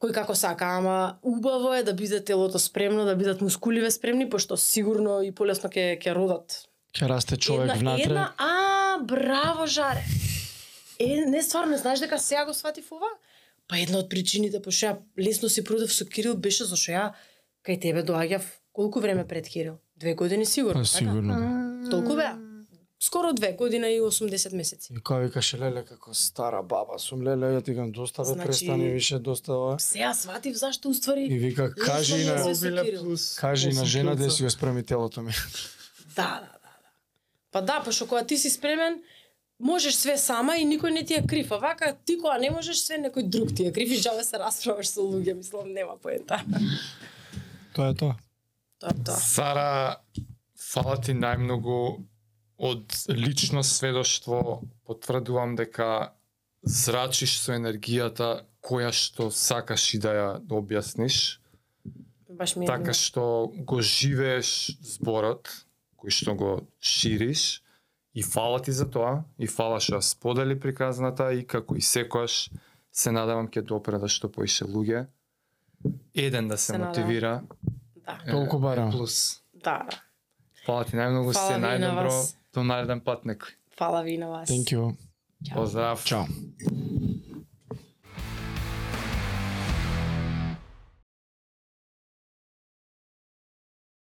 Кој како сака, ама убаво е да биде телото спремно, да бидат мускуливе спремни, пошто сигурно и полесно ќе ќе родат. Ќе расте човек една, внатре. една, а, браво, Жаре. Е, не стварно, знаеш дека сега го сватив ова? Па една од причините пошто ја лесно си продав со Кирил беше зашто ја кај тебе доаѓав колку време пред Кирил? Две години сигурно, Па сигурно. да. Толку беа. Скоро две година и 80 месеци. И кога викаше леле како стара баба сум леле, ја ти кажам доста бе Значи- престани више доста ова. Сега сватив зашто уствари И вика кажи на кажи на жена да си го спреми телото ми. Да, да, да, да. Па да, пошто кога ти си спремен, можеш све сама и никој не ти е крив. А вака ти кога не можеш све, некој друг ти е крив и жабе се расправаш со луѓе, мислам нема поента. Тоа е тоа. Тоа е тоа. Сара, фала ти најмногу од лично сведоштво потврдувам дека зрачиш со енергијата која што сакаш и да ја објасниш, Баш ми е така што го живееш зборот, кој што го шириш, и фала ти за тоа, и фала што ја сподели приказната и како и секојаш се надевам ќе допре да што поише луѓе. Еден да се, Се мотивира. Да, е, Толку е барам. Плюс. да, да. Фала ти најмногу Фала се ви и на најдобро вас. До нареден пат некој. Фала ви на вас. Thank you. Поздрав. Чао.